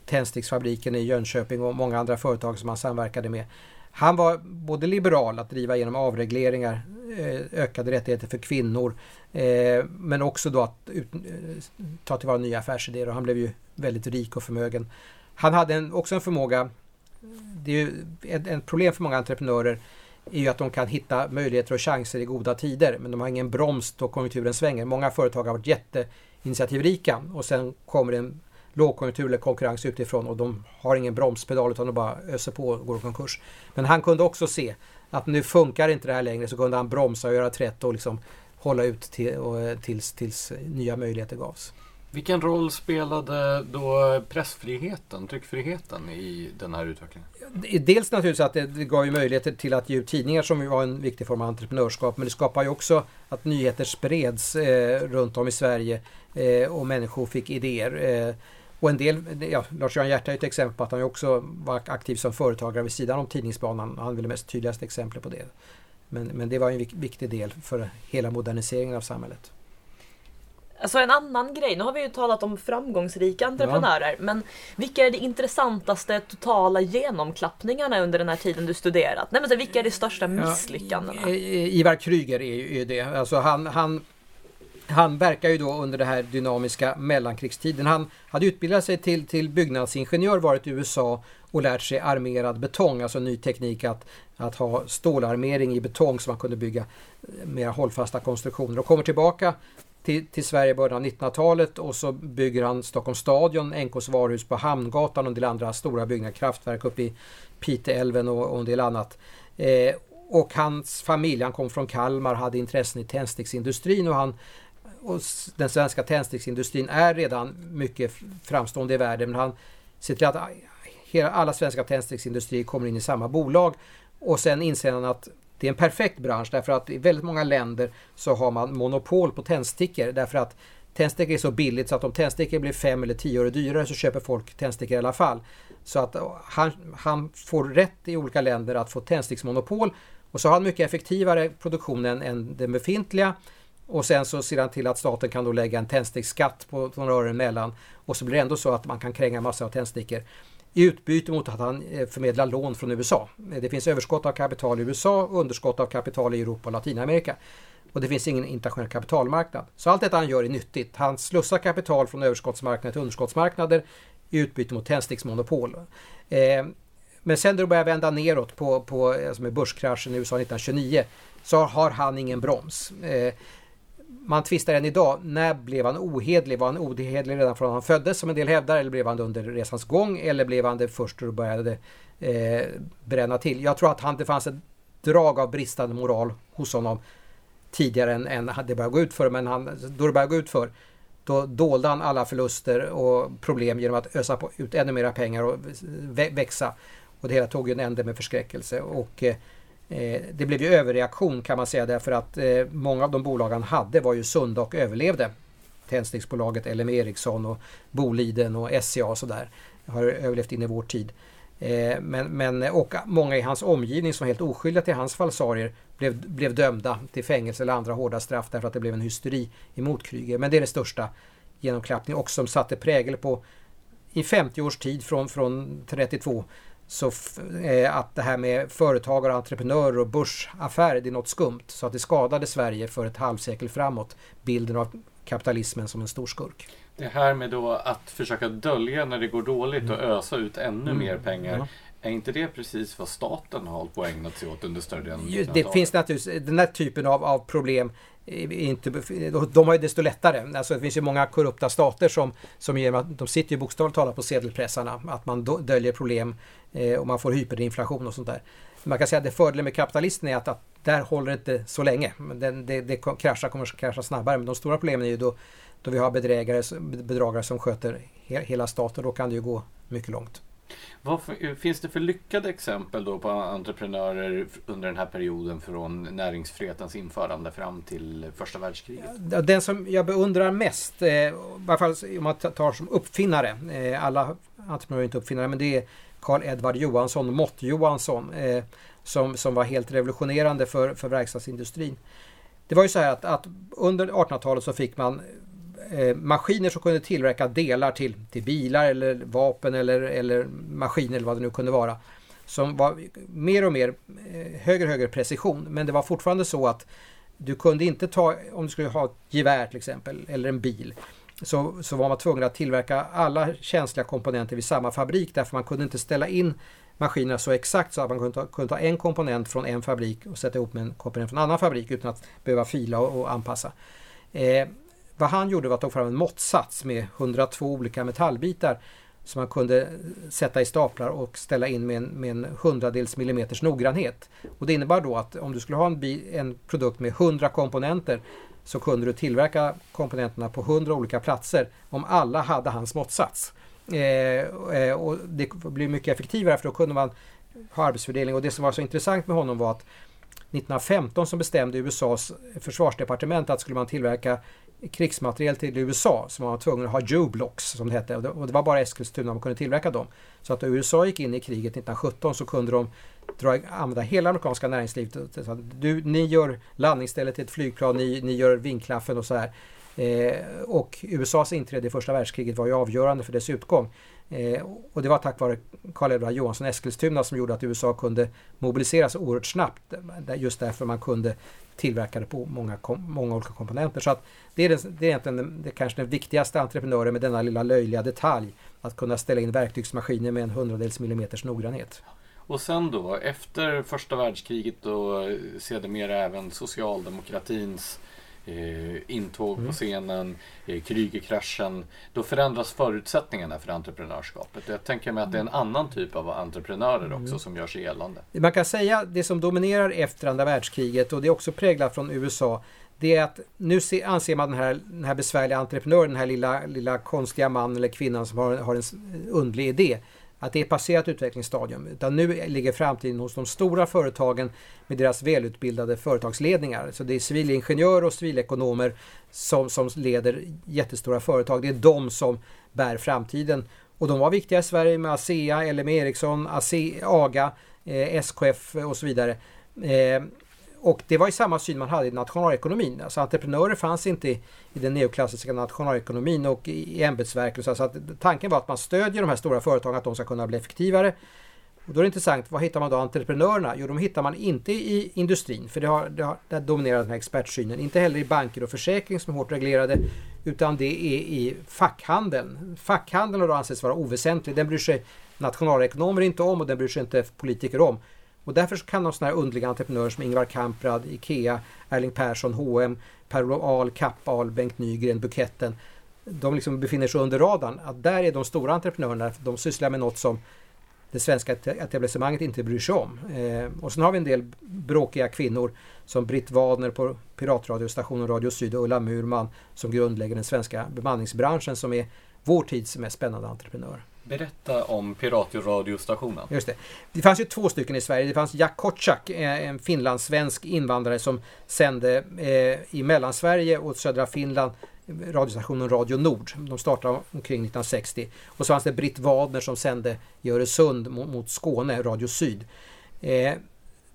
tändsticksfabriken i Jönköping och många andra företag som han samverkade med. Han var både liberal att driva igenom avregleringar, eh, ökade rättigheter för kvinnor eh, men också då att ut, eh, ta tillvara nya affärsidéer och han blev ju väldigt rik och förmögen. Han hade en, också en förmåga, det är ju ett, ett problem för många entreprenörer är ju att de kan hitta möjligheter och chanser i goda tider men de har ingen broms då konjunkturen svänger. Många företag har varit jätteinitiativrika och sen kommer en lågkonjunktur eller konkurrens utifrån och de har ingen bromspedal utan de bara öser på och går i konkurs. Men han kunde också se att nu funkar inte det här längre så kunde han bromsa och göra trätt och liksom hålla ut till, och, eh, tills, tills nya möjligheter gavs. Vilken roll spelade då pressfriheten, tryckfriheten i den här utvecklingen? Dels naturligtvis att det gav ju möjligheter till att ge ut tidningar som var en viktig form av entreprenörskap men det skapar ju också att nyheter spreds eh, runt om i Sverige eh, och människor fick idéer. Eh, och en del, ja, Lars-Göran Hierta är ett exempel på att han också var aktiv som företagare vid sidan om tidningsbanan. Han är väl det mest tydligaste exemplet på det. Men, men det var en viktig del för hela moderniseringen av samhället. Alltså en annan grej, nu har vi ju talat om framgångsrika entreprenörer, ja. men vilka är de intressantaste totala genomklappningarna under den här tiden du studerat? Nej, men så, vilka är de största misslyckandena? Ja, Ivar Kryger är ju det. Alltså han, han, han verkar ju då under den här dynamiska mellankrigstiden. Han hade utbildat sig till, till byggnadsingenjör, varit i USA och lärt sig armerad betong, alltså ny teknik att, att ha stålarmering i betong så man kunde bygga mer hållfasta konstruktioner och kommer tillbaka till, till Sverige i början av 1900-talet och så bygger han Stockholms stadion, NKs varuhus på Hamngatan och en del andra stora byggnader, kraftverk uppe i Piteälven och, och en del annat. Eh, och hans familj, han kom från Kalmar, hade intressen i tändsticksindustrin och han och den svenska tändsticksindustrin är redan mycket framstående i världen men han ser till att alla svenska tändsticksindustrier kommer in i samma bolag och sen inser han att det är en perfekt bransch därför att i väldigt många länder så har man monopol på tändstickor därför att tändstickor är så billigt så att om tändstickor blir 5 eller 10 öre dyrare så köper folk tändstickor i alla fall. Så att eh, han, han får rätt i olika länder att få tändsticksmonopol. Och så har han mycket effektivare produktion än, än den befintliga. Och sen så ser han till att staten kan då lägga en tändsticksskatt på några öre emellan. Och så blir det ändå så att man kan kränga massor av tändstickor i utbyte mot att han eh, förmedlar lån från USA. Eh, det finns överskott av kapital i USA och underskott av kapital i Europa och Latinamerika. Och det finns ingen internationell kapitalmarknad. Så allt detta han gör är nyttigt. Han slussar kapital från överskottsmarknader till underskottsmarknader i utbyte mot tändsticksmonopol. Eh, men sen när det börjar vända neråt på, på eh, alltså med börskraschen i USA 1929 så har han ingen broms man tvistar än idag, när blev han ohedlig? Var han ohedlig redan från han föddes som en del hävdar eller blev han det under resans gång eller blev han det först då det började eh, bränna till? Jag tror att han, det fanns ett drag av bristande moral hos honom tidigare än, än det började gå ut för men han, då det började gå ut för då dolde han alla förluster och problem genom att ösa på, ut ännu mera pengar och växa. Och det hela tog ju en ände med förskräckelse. Och eh, Eh, det blev ju överreaktion kan man säga därför att eh, många av de bolag han hade var ju sunda och överlevde. Tändsticksbolaget LM Ericsson och Boliden och SCA och sådär har överlevt in i vår tid. Eh, men, men, och många i hans omgivning som var helt oskyldiga till hans falsarier blev, blev dömda till fängelse eller andra hårda straff därför att det blev en hysteri emot Kryger. Men det är det största genomklappningen och som satte prägel på i 50 års tid från, från 32 så eh, att det här med företagare, entreprenörer och börsaffärer det är något skumt. Så att det skadade Sverige för ett halvsekel framåt. Bilden av kapitalismen som en stor skurk. Det här med då att försöka dölja när det går dåligt och mm. ösa ut ännu mm. mer pengar. Mm. Är inte det precis vad staten har hållit på att ägna sig åt under större delen av Det finns naturligtvis den här typen av, av problem inte, de har ju desto lättare. Alltså det finns ju många korrupta stater som, som ger, de sitter ju bokstavligt talat på sedelpressarna. Att man döljer problem eh, och man får hyperinflation och sånt där. Man kan säga att det fördelen med kapitalisten är att, att där håller det inte så länge. Den, det, det kraschar, kommer att krascha snabbare. Men de stora problemen är ju då, då vi har bedrägare, bedragare som sköter he, hela staten. Då kan det ju gå mycket långt. Vad eh, finns det för lyckade exempel då på entreprenörer under den här perioden från näringsfrihetens införande fram till första världskriget? Den som jag beundrar mest, eh, i alla fall om man tar som uppfinnare, eh, alla entreprenörer är inte uppfinnare, men det är Karl Edvard Johansson, Mott Johansson, som, som var helt revolutionerande för, för verkstadsindustrin. Det var ju så här att, att under 1800-talet så fick man eh, maskiner som kunde tillverka delar till, till bilar eller vapen eller, eller maskiner eller vad det nu kunde vara. Som var mer och mer eh, högre och högre precision. Men det var fortfarande så att du kunde inte ta, om du skulle ha ett gevär till exempel eller en bil. Så, så var man tvungen att tillverka alla känsliga komponenter vid samma fabrik därför man kunde inte ställa in maskinerna så exakt så att man kunde ta, kunde ta en komponent från en fabrik och sätta ihop med en komponent från en annan fabrik utan att behöva fila och, och anpassa. Eh, vad han gjorde var att ta fram en måttsats med 102 olika metallbitar som man kunde sätta i staplar och ställa in med en, med en hundradels millimeters noggrannhet. Och det innebar då att om du skulle ha en, en produkt med 100 komponenter så kunde du tillverka komponenterna på 100 olika platser om alla hade hans måttsats. Eh, eh, och det blev mycket effektivare för då kunde man ha arbetsfördelning och det som var så intressant med honom var att 1915 så bestämde USAs försvarsdepartement att skulle man tillverka krigsmateriel till USA så var tvungen att ha Joe Blocks som det hette och det var bara Eskilstuna man kunde tillverka dem. Så att när USA gick in i kriget 1917 så kunde de dra, använda hela amerikanska näringslivet. Du, ni gör landningsstället till ett flygplan, ni, ni gör vinklaffen och så här. Eh, och USAs inträde i första världskriget var ju avgörande för dess utgång. Eh, och det var tack vare Karl Edvard Johansson Eskilstuna som gjorde att USA kunde mobiliseras oerhört snabbt. Just därför man kunde tillverkade på många, många olika komponenter. Så att det, är det, det är egentligen den, det kanske den viktigaste entreprenören med denna lilla löjliga detalj. Att kunna ställa in verktygsmaskiner med en hundradels millimeters noggrannhet. Och sen då, efter första världskriget och sedermera även socialdemokratins eh, intåg mm. på scenen, eh, Krügerkraschen. Då förändras förutsättningarna för entreprenörskapet. Jag tänker mig att det är en annan typ av entreprenörer också mm. som gör sig gällande. Man kan säga det som dominerar efter andra världskriget och det är också präglat från USA det är att nu anser man den här, den här besvärliga entreprenören, den här lilla, lilla konstiga mannen eller kvinnan som har, har en underlig idé att det är passerat utvecklingsstadium. Utan nu ligger framtiden hos de stora företagen med deras välutbildade företagsledningar. Så det är civilingenjörer och civilekonomer som, som leder jättestora företag. Det är de som bär framtiden. Och de var viktiga i Sverige med ASEA, LM Ericsson, AGA, eh, SKF och så vidare. Eh, och det var ju samma syn man hade i nationalekonomin. Alltså entreprenörer fanns inte i, i den neoklassiska nationalekonomin och i, i ämbetsverk. så, så att tanken var att man stödjer de här stora företagen att de ska kunna bli effektivare. Och då är det intressant, var hittar man då entreprenörerna? Jo, de hittar man inte i industrin, för det har, det har där dominerar den här expertsynen. Inte heller i banker och försäkring som är hårt reglerade, utan det är i fackhandeln. Fackhandeln har då ansetts vara oväsentlig. Den bryr sig nationalekonomer inte om och den bryr sig inte politiker om. Och därför kan de sådana här underliga entreprenörer som Ingvar Kamprad, IKEA, Erling Persson, H&M, Per-Olof Ahl, Kappahl, Bengt Nygren, Buketten. De liksom befinner sig under radarn. Att där är de stora entreprenörerna. De sysslar med något som det svenska etablissemanget inte bryr sig om. Eh, och sen har vi en del bråkiga kvinnor som Britt Wadner på piratradiostationen Radio Syd och Ulla Murman som grundlägger den svenska bemanningsbranschen som är vår tids mest spännande entreprenör. Berätta om piratradiostationen. Just det. Det fanns ju två stycken i Sverige. Det fanns Jack Kotschack, eh, en finlandssvensk invandrare som sände eh, i Mellansverige och södra Finland eh, radiostationen Radio Nord. De startade omkring 1960. Och så fanns det Britt Wadner som sände i Öresund mot Skåne, Radio Syd.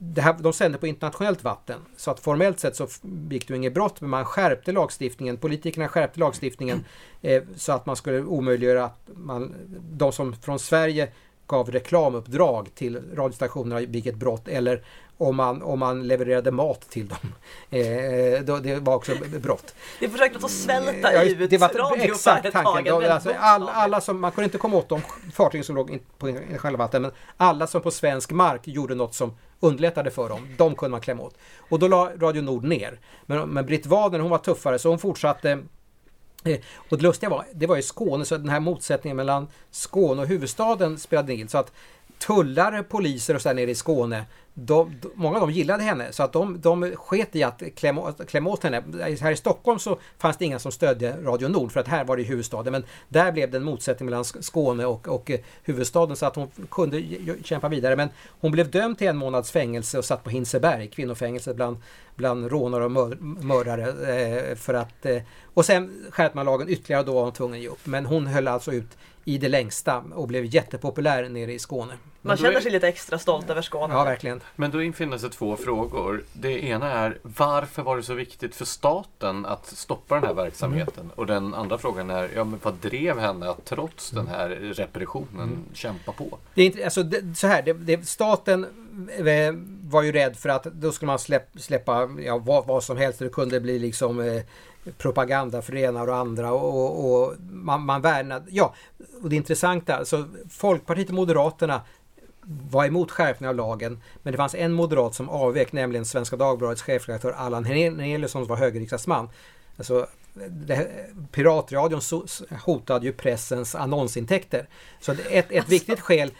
Det här, de sände på internationellt vatten. Så att formellt sett så gick det inget brott men man skärpte lagstiftningen. Politikerna skärpte lagstiftningen eh, så att man skulle omöjliggöra att man, de som från Sverige gav reklamuppdrag till radiostationerna ett brott eller om man, om man levererade mat till dem. Eh, då, det var också brott. Vi försökte att svälta ja, ut det var exakt tanken. Då, alltså, all, alla som, man kunde inte komma åt de fartyg som låg på själva vatten men alla som på svensk mark gjorde något som underlättade för dem, de kunde man klämma åt. Och då la Radio Nord ner. Men, men Britt Wadner hon var tuffare så hon fortsatte Eh, och det lustiga var, det var i Skåne, så den här motsättningen mellan Skåne och huvudstaden spelade in. Så att tullare, poliser och så nere i Skåne, de, de, många av dem gillade henne så att de, de sket i att klämma, klämma åt henne. Här i Stockholm så fanns det inga som stödde Radio Nord för att här var det huvudstaden. Men där blev det en motsättning mellan Skåne och, och eh, huvudstaden så att hon kunde kämpa vidare. Men hon blev dömd till en månads fängelse och satt på Hinseberg, kvinnofängelse bland, bland rånare och mördare. Eh, för att, eh, och sen skärpte man lagen ytterligare och då var hon tvungen att ge upp. Men hon höll alltså ut i det längsta och blev jättepopulär nere i Skåne. Man känner sig lite extra stolt över Skåne. Ja, verkligen. Men då infinner sig två frågor. Det ena är varför var det så viktigt för staten att stoppa den här verksamheten? Mm. Och den andra frågan är ja, men vad drev henne att trots den här repressionen mm. kämpa på? Det är inte, alltså, det, så här, det, det, staten eh, var ju rädd för att då skulle man släpp, släppa ja, vad, vad som helst. Det kunde bli liksom eh, propaganda för det ena och det andra och, och man, man värnade, ja, och det intressanta, alltså Folkpartiet och Moderaterna var emot skärpning av lagen men det fanns en moderat som avvek, nämligen Svenska Dagbladets chefredaktör Allan Hernelius som var högerriksdagsman. Alltså, piratradion hotade ju pressens annonsintäkter. Så ett, ett viktigt skäl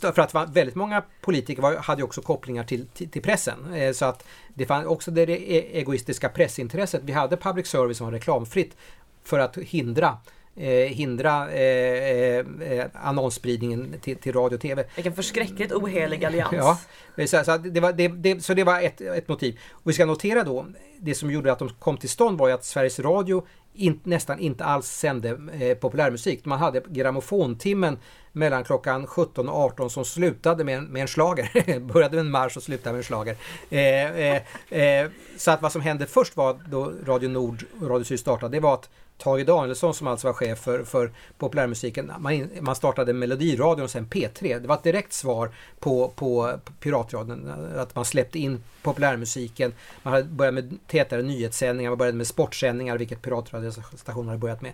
för att väldigt många politiker var, hade också kopplingar till, till, till, pressen. Eh, så att det fanns också det e-, egoistiska pressintresset. Vi hade public service som var reklamfritt för att hindra hindra eh, eh, annonsspridningen till, till radio och TV. Vilken förskräckligt ohelig allians. Ja, så, så, det var, det, det, så det var ett, ett motiv. Och vi ska notera då, det som gjorde att de kom till stånd var ju att Sveriges Radio in, nästan inte alls sände eh, populärmusik. Man hade grammofontimmen mellan klockan 17 och 18 som slutade med en, med en slager. Började med en marsch och slutade med en slager. Eh, eh, eh, så att vad som hände först var då Radio Nord och Radio Syd startade, det var att Tage Danielsson som alltså var chef för, för populärmusiken, man, man startade Melodiradion och sen P3. Det var ett direkt svar på, på Piratradion, att man släppte in populärmusiken. Man hade börjat med tätare nyhetssändningar, man började med sportsändningar, vilket piratradiostationen hade börjat med.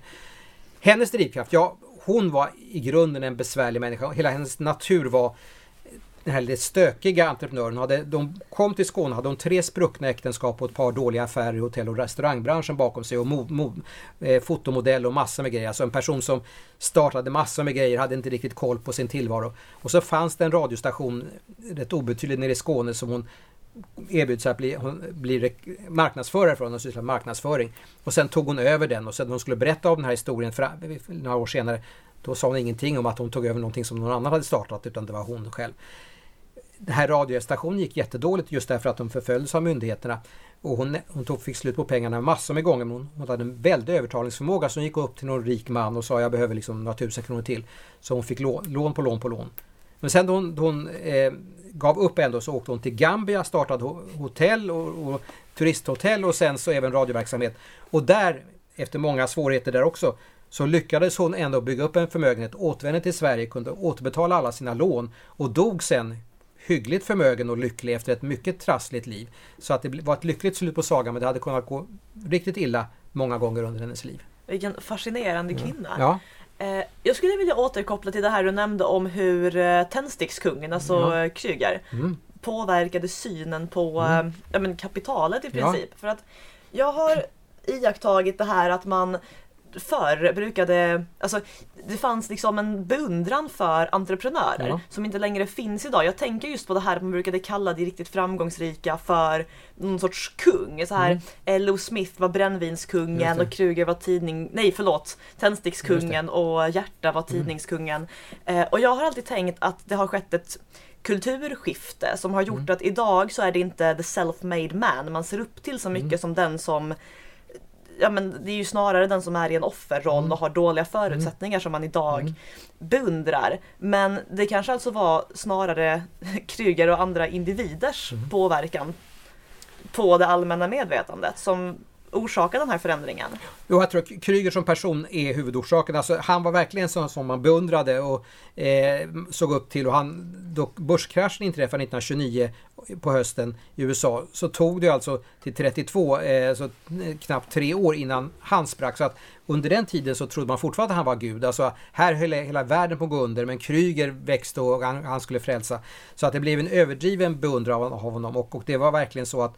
Hennes drivkraft, ja, hon var i grunden en besvärlig människa. Hela hennes natur var den här lite stökiga entreprenören. Hade, de kom till Skåne, hade de tre spruckna äktenskap och ett par dåliga affärer i hotell och restaurangbranschen bakom sig och mo, mo, eh, fotomodell och massor med grejer. Alltså en person som startade massor med grejer, hade inte riktigt koll på sin tillvaro. Och så fanns det en radiostation, rätt obetydlig nere i Skåne, som hon erbjöd sig att bli, hon blir marknadsförare från och sysslar med marknadsföring. Och sen tog hon över den och sen hon skulle berätta om den här historien för, några år senare då sa hon ingenting om att hon tog över någonting som någon annan hade startat utan det var hon själv den här radiostationen gick jättedåligt just därför att de förföljdes av myndigheterna. Och hon, hon tog, fick slut på pengarna massor med gånger. Men hon, hon hade en väldig övertalningsförmåga så hon gick upp till någon rik man och sa jag behöver liksom några tusen kronor till. Så hon fick lån, lån på lån på lån. Men sen då hon, då hon eh, gav upp ändå så åkte hon till Gambia, startade hotell och, och turisthotell och sen så även radioverksamhet. Och där, efter många svårigheter där också, så lyckades hon ändå bygga upp en förmögenhet, återvände till Sverige, kunde återbetala alla sina lån och dog sen hyggligt förmögen och lycklig efter ett mycket trassligt liv. Så att det var ett lyckligt slut på sagan men det hade kunnat gå riktigt illa många gånger under hennes liv. Vilken fascinerande kvinna. Ja. Eh, jag skulle vilja återkoppla till det här du nämnde om hur eh, tändstickskungen, alltså ja. Kryger, mm. påverkade synen på mm. ja, men kapitalet i princip. För att jag har iakttagit det här att man förr brukade, alltså det fanns liksom en beundran för entreprenörer ja. som inte längre finns idag. Jag tänker just på det här man brukade kalla de riktigt framgångsrika för någon sorts kung. Så här, mm. L.O. Smith var brännvinskungen och Kruger var tidning, nej förlåt, tändstickskungen och Hjärta var mm. tidningskungen. Mm. Och jag har alltid tänkt att det har skett ett kulturskifte som har gjort mm. att idag så är det inte the self-made man man ser upp till så mycket mm. som den som ja, men det är ju snarare den som är i en offerroll mm. och har dåliga förutsättningar mm. som man idag mm. beundrar. Men det kanske alltså var snarare Kryger och andra individers mm. påverkan på det allmänna medvetandet som orsaka den här förändringen? Jo, jag tror att Kryger som person är huvudorsaken. Alltså, han var verkligen sån som man beundrade och eh, såg upp till. Och han, då börskraschen inträffade 1929 på hösten i USA så tog det alltså till 32, eh, så eh, knappt tre år innan han sprack. Så att under den tiden så trodde man fortfarande att han var Gud. Alltså här höll hela världen på att gå under men Kryger växte och han, han skulle frälsa. Så att det blev en överdriven beundran av honom och, och det var verkligen så att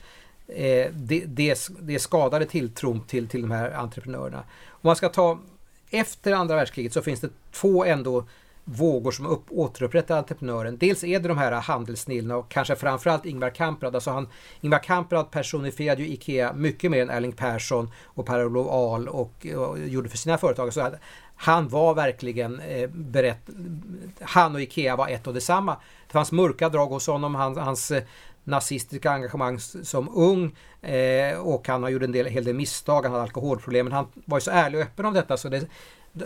eh, det, det, det skadade tilltron till, till de här entreprenörerna. Om man ska ta efter andra världskriget så finns det två ändå vågor som upp, återupprättar entreprenören. Dels är det de här handelssnillena och kanske framförallt Ingvar Kamprad. Alltså han, Ingvar Kamprad personifierade ju IKEA mycket mer än Erling Persson och Per-Olof Ahl och, och, gjorde för sina företag. Så han var verkligen eh, berett. Han och IKEA var ett och detsamma. Det fanns mörka drag hos honom. Han, hans nazistiska engagemang som ung eh, och han har gjort en del, hel del misstag. Han hade alkoholproblem. Men han var ju så ärlig och öppen om detta så det,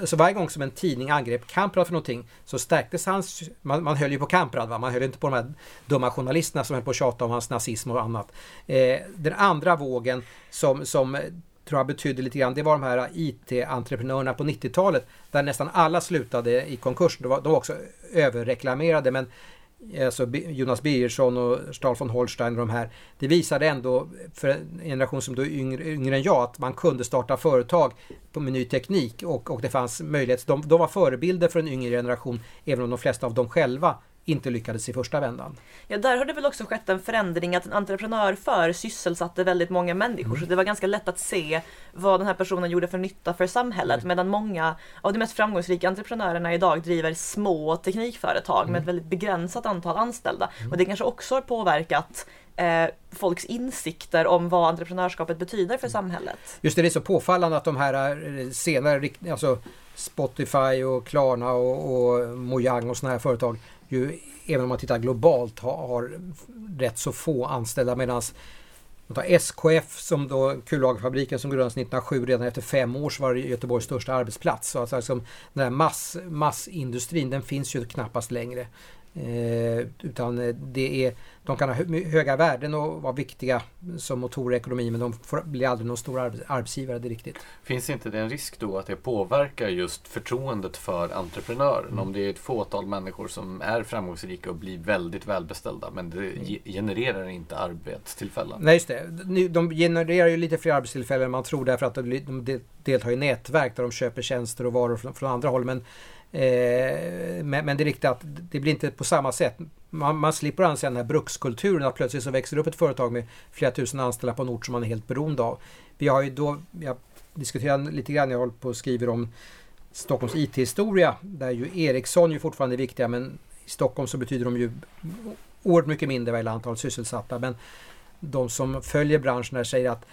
så varje gång som en tidning angrep Kamprad för någonting så stärktes hans... Man, man höll ju på Kamprad, va? man höll inte på de här dumma journalisterna som höll på att tjata om hans nazism och annat. Eh, den andra vågen som, som eh, tror jag betydde lite grann, det var de här IT-entreprenörerna på 90-talet där nästan alla slutade i konkurs. De var, de var också överreklamerade men Eh, alltså Jonas Birgersson och Stahl von Holstein och de här. Det visade ändå för en generation som då är yngre, yngre än jag att man kunde starta företag med ny teknik och, och det fanns möjlighet. De, de var förebilder för en yngre generation även om de flesta av dem själva inte lyckades i första vändan. Ja, där har det väl också skett en förändring att en entreprenör för sysselsatte väldigt många människor. Mm. Så det var ganska lätt att se vad den här personen gjorde för nytta för samhället. Mm. Medan många av de mest framgångsrika entreprenörerna idag driver små teknikföretag mm. med ett väldigt begränsat antal anställda. Mm. Och det kanske också har påverkat eh, folks insikter om vad entreprenörskapet betyder för samhället. Just det, det är så påfallande att de här eh, senare, alltså Spotify och Klarna och, och Mojang och sådana här företag ju, även om man tittar globalt, har, har rätt så få anställda medan SKF som då kullagerfabriken som grundades 1907 redan efter fem år så var det Göteborgs största arbetsplats. Så alltså, liksom, den här mass, massindustrin den finns ju knappast längre. Eh, utan det är, de kan ha höga värden och vara viktiga som motorer i ekonomin men de får, blir aldrig någon stor arbetsgivare det riktigt. Finns inte det en risk då att det påverkar just förtroendet för entreprenören? Mm. Om det är ett fåtal människor som är framgångsrika och blir väldigt välbeställda men det mm. genererar inte arbetstillfällen? Nej just det, de genererar ju lite fler arbetstillfällen än man tror därför att de deltar i nätverk där de köper tjänster och varor från, från andra håll. Men Eh, men, men, det är riktigt att det blir inte på samma sätt. Man, man slipper anse den här brukskulturen att plötsligt så växer upp ett företag med flera tusen anställda på en ort som man är helt beroende av. Vi har ju då, jag diskuterar lite grann, jag håller på och skriver om Stockholms IT-historia där ju Ericsson ju fortfarande är viktiga men i Stockholm så betyder de ju oerhört mycket mindre vad gäller antal sysselsatta. Men de som följer branschen säger att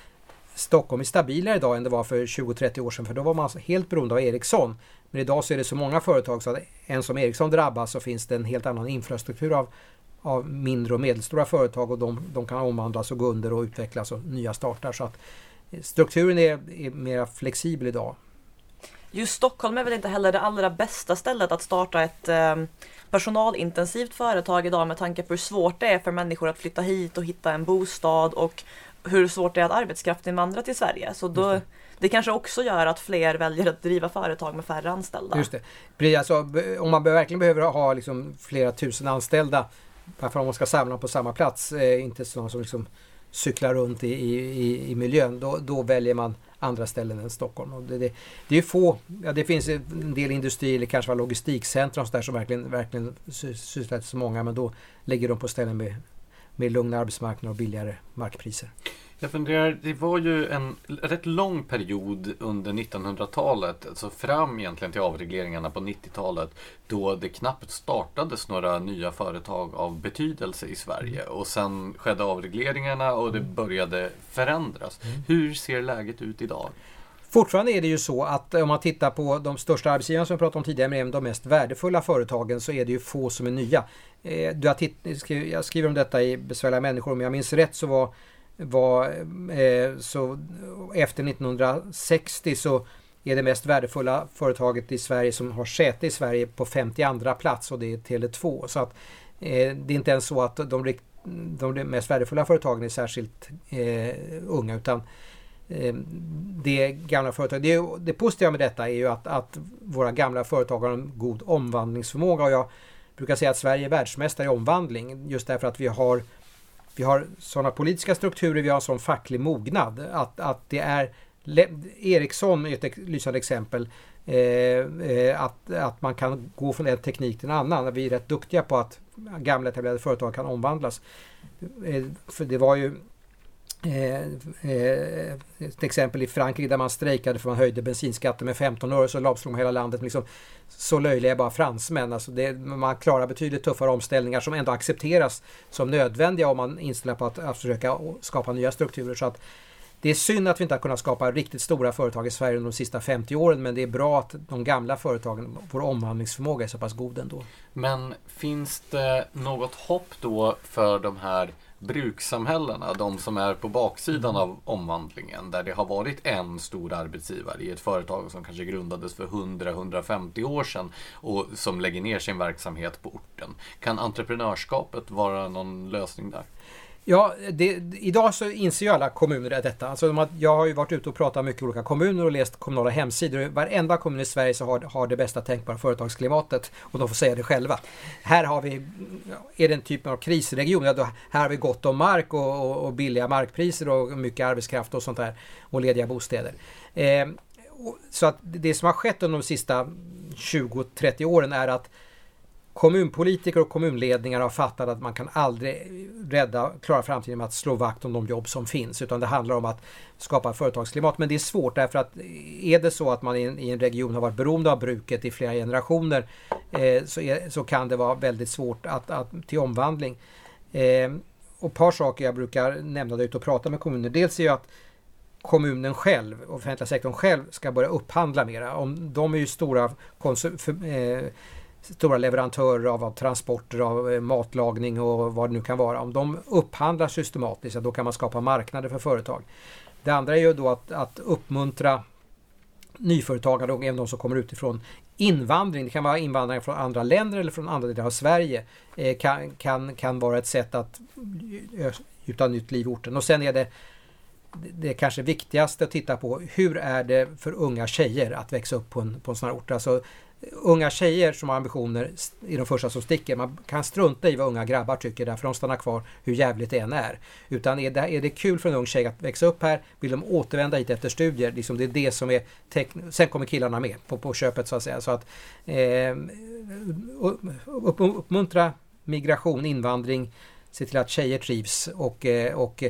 Stockholm är stabilare idag än det var för 20-30 år sedan för då var man alltså helt beroende av Ericsson. Men idag så är det så många företag så att en som Ericsson drabbas så finns det en helt annan infrastruktur av, av mindre och medelstora företag och de, de kan omvandlas och gå under och utvecklas och nya startar. Så att strukturen är, är mer flexibel idag. Just Stockholm är väl inte heller det allra bästa stället att starta ett eh, personalintensivt företag idag med tanke på hur svårt det är för människor att flytta hit och hitta en bostad och hur svårt det är att arbetskraftinvandra till Sverige. Så då, det kanske också gör att fler väljer att driva företag med färre anställda. Just det. Alltså, om man verkligen behöver ha liksom flera tusen anställda varför man ska samla på samma plats, eh, inte sådana som liksom cyklar runt i, i, i miljön, då, då, väljer man andra ställen än Stockholm. Och det, det, det är få, ja, det finns en del industrier eller kanske logistikcentrum där som verkligen, verkligen med så många men då lägger de på ställen med, med lugna arbetsmarknader och billigare markpriser. Jag funderar, det var ju en rätt lång period under 1900-talet, alltså fram egentligen till avregleringarna på 90-talet, då det knappt startades några nya företag av betydelse i Sverige. Mm. Och sen skedde avregleringarna och det mm. började förändras. Mm. Hur ser läget ut idag? Fortfarande är det ju så att om man tittar på de största arbetsgivarna som vi pratade om tidigare, med de mest värdefulla företagen, så är det ju få som är nya. Eh, du har titt- jag skriver om detta i Besvärliga människor, om jag minns rätt så var var eh, så efter 1960 så är det mest värdefulla företaget i Sverige som har säte i Sverige på 52 plats och det är Tele2. Så att eh, det är inte ens så att de, de mest värdefulla företagen är särskilt eh, unga utan eh, det gamla företag. Det, det positiva med detta är ju att, att våra gamla företag har en god omvandlingsförmåga och jag brukar säga att Sverige är världsmästare i omvandling just därför att vi har vi har sådana politiska strukturer, vi har sån facklig mognad. Att, att det är Ericsson är ett lysande exempel. Eh, eh, att, att man kan gå från en teknik till en annan. Vi är rätt duktiga på att gamla etablerade företag kan omvandlas. Eh, för det var ju Eh, eh, till exempel i Frankrike där man strejkade för man höjde bensinskatten med 15 öre så lamslog man hela landet. Liksom, så löjliga är bara fransmän. Alltså det, man klarar betydligt tuffare omställningar som ändå accepteras som nödvändiga om man inställer på att, att försöka skapa nya strukturer. Så att det är synd att vi inte har kunnat skapa riktigt stora företag i Sverige under de sista 50 åren men det är bra att de gamla företagen, vår omvandlingsförmåga är så pass god ändå. Men finns det något hopp då för de här brukssamhällena, de som är på baksidan mm. av omvandlingen, där det har varit en stor arbetsgivare i ett företag som kanske grundades för 100-150 år sedan och som lägger ner sin verksamhet på orten. Kan entreprenörskapet vara någon lösning där? Ja, det, idag så inser ju alla kommuner detta. Alltså, jag har ju varit ute och pratat med mycket olika kommuner och läst kommunala hemsidor. Varenda kommun i Sverige så har, har det bästa tänkbara företagsklimatet och de får säga det själva. Här har vi, är det en typ av krisregion, ja, då, här har vi gott om mark och, och, och, billiga markpriser och mycket arbetskraft och sånt där och lediga bostäder. Eh, så att det som har skett under de sista 20-30 åren är att kommunpolitiker och kommunledningar har fattat att man kan aldrig rädda, klara framtiden med att slå vakt om de jobb som finns utan det handlar om att skapa företagsklimat. Men det är svårt därför att är det så att man i en, i en region har varit beroende av bruket i flera generationer eh, så, är, så, kan det vara väldigt svårt att, att till omvandling. Eh, och ett par saker jag brukar nämna där ute och prata med kommuner. Dels är ju att kommunen själv, offentliga sektorn själv, ska börja upphandla mera. Om de är ju stora konsum- för, eh, stora leverantörer av, av transporter, av eh, matlagning och vad det nu kan vara. Om de upphandlar systematiskt, då kan man skapa marknader för företag. Det andra är ju då att, att uppmuntra nyföretagande och även de som kommer utifrån. Invandring, det kan vara invandring från andra länder eller från andra delar av Sverige, eh, kan, kan, kan vara ett sätt att gjuta nytt liv i orten. Och sen är det det kanske viktigaste att titta på hur är det för unga tjejer att växa upp på en, på en sån här ort. Alltså, unga tjejer som har ambitioner är de första som sticker. Man kan strunta i vad unga grabbar tycker därför de stannar kvar hur jävligt det än är. Utan är det, är det kul för en ung tjej att växa upp här, vill de återvända hit efter studier, liksom det är det som är Sen kommer killarna med på, på köpet så att säga. Så att eh, upp, uppmuntra migration, invandring, se till att tjejer trivs och, eh, och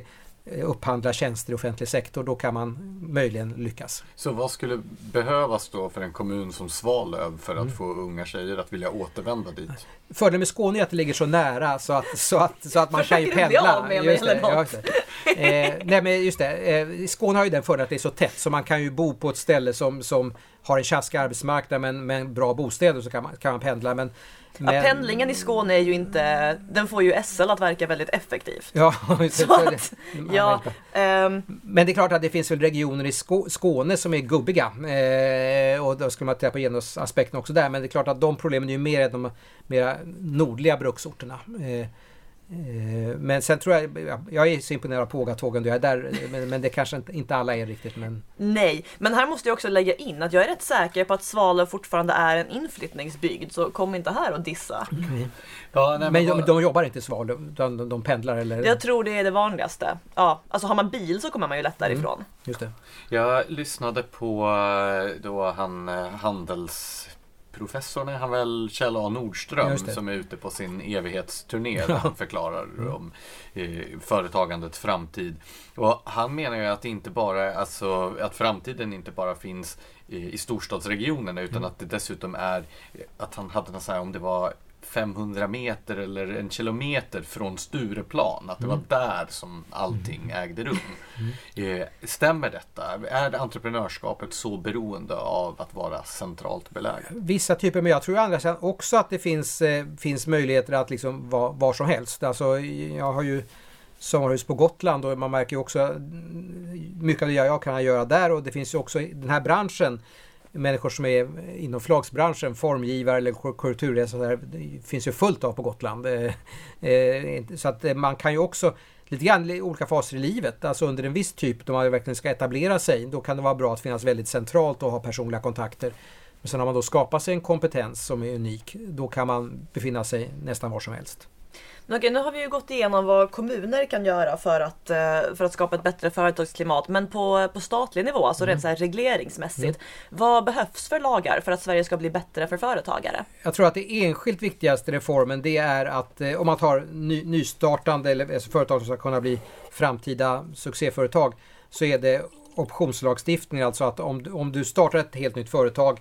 upphandla tjänster i offentlig sektor, då kan man möjligen lyckas. Så vad skulle behövas då för en kommun som Svalöv för att mm. få unga tjejer att vilja återvända dit? Fördelen med Skåne är att det ligger så nära så att, så att, så att man kan ju pendla. Med just det, just det. Eh, nej men just det, eh, Skåne har ju den fördelen att det är så tätt så man kan ju bo på ett ställe som, som har en tjaskig arbetsmarknad men med bra bostäder så kan man, kan man pendla. Men men... Ja, pendlingen i Skåne är ju inte, den får ju SL att verka väldigt effektivt. Ja, så att, ja, ähm... Men det är klart att det finns väl regioner i Skåne som är gubbiga. Eh, och då skulle man titta på genusaspekten också där. Men det är klart att de problemen är ju mer än de mera nordliga bruksorterna. Eh, Eh, men sen tror jag, jag är så imponerad av Pågatågen jag är där, men, men det kanske inte alla är riktigt. Men... Nej, men här måste jag också lägga in att jag är rätt säker på att Svalöv fortfarande är en inflyttningsbygd, så kom inte här och dissa. Mm. Ja, nej, men, men de, de, jobbar inte i Svalöv, utan de, de, pendlar eller? Jag tror det är det vanligaste. Ja, alltså har man bil så kommer man ju lättare mm. ifrån. Just det. Jag lyssnade på eh, då han handels professorn är han väl Kjell A Nordström som är ute på sin evighetsturné där han förklarar om eh, företagandets framtid. Och han menar ju att inte bara, alltså att framtiden inte bara finns i, i storstadsregionerna utan mm. att det dessutom är att han hade något så här, om det var 500 meter eller en kilometer från Stureplan. Att det mm. var där som allting mm. ägde rum. Mm. Eh, stämmer detta? Är entreprenörskapet så beroende av att vara centralt beläget? Vissa typer, men jag tror andra också att det finns, eh, finns möjligheter att liksom vara var som helst. Alltså, jag har ju sommarhus på Gotland och man märker också mm, mycket av det jag kan göra där och det finns ju också den här branschen människor som är inom förlagsbranschen, formgivare eller kulturresor, det finns ju fullt av på Gotland. Eh, eh, så att eh, man kan ju också lite grann i olika faser i livet, alltså under en viss typ då man verkligen ska etablera sig, då kan det vara bra att finnas väldigt centralt och ha personliga kontakter. Men sen har man då skapat sig en kompetens som är unik, då kan man befinna sig nästan var som helst. Men okej, nu har vi ju gått igenom vad kommuner kan göra för att, eh, för att skapa ett bättre företagsklimat. Men på, på statlig nivå, alltså rent så här regleringsmässigt. Vad behövs för lagar för att Sverige ska bli bättre för företagare? Jag tror att det enskilt viktigaste reformen det är att eh, om man tar ny, nystartande eller alltså företag som ska kunna bli framtida succéföretag så är det optionslagstiftningen. Alltså att om, om du startar ett helt nytt företag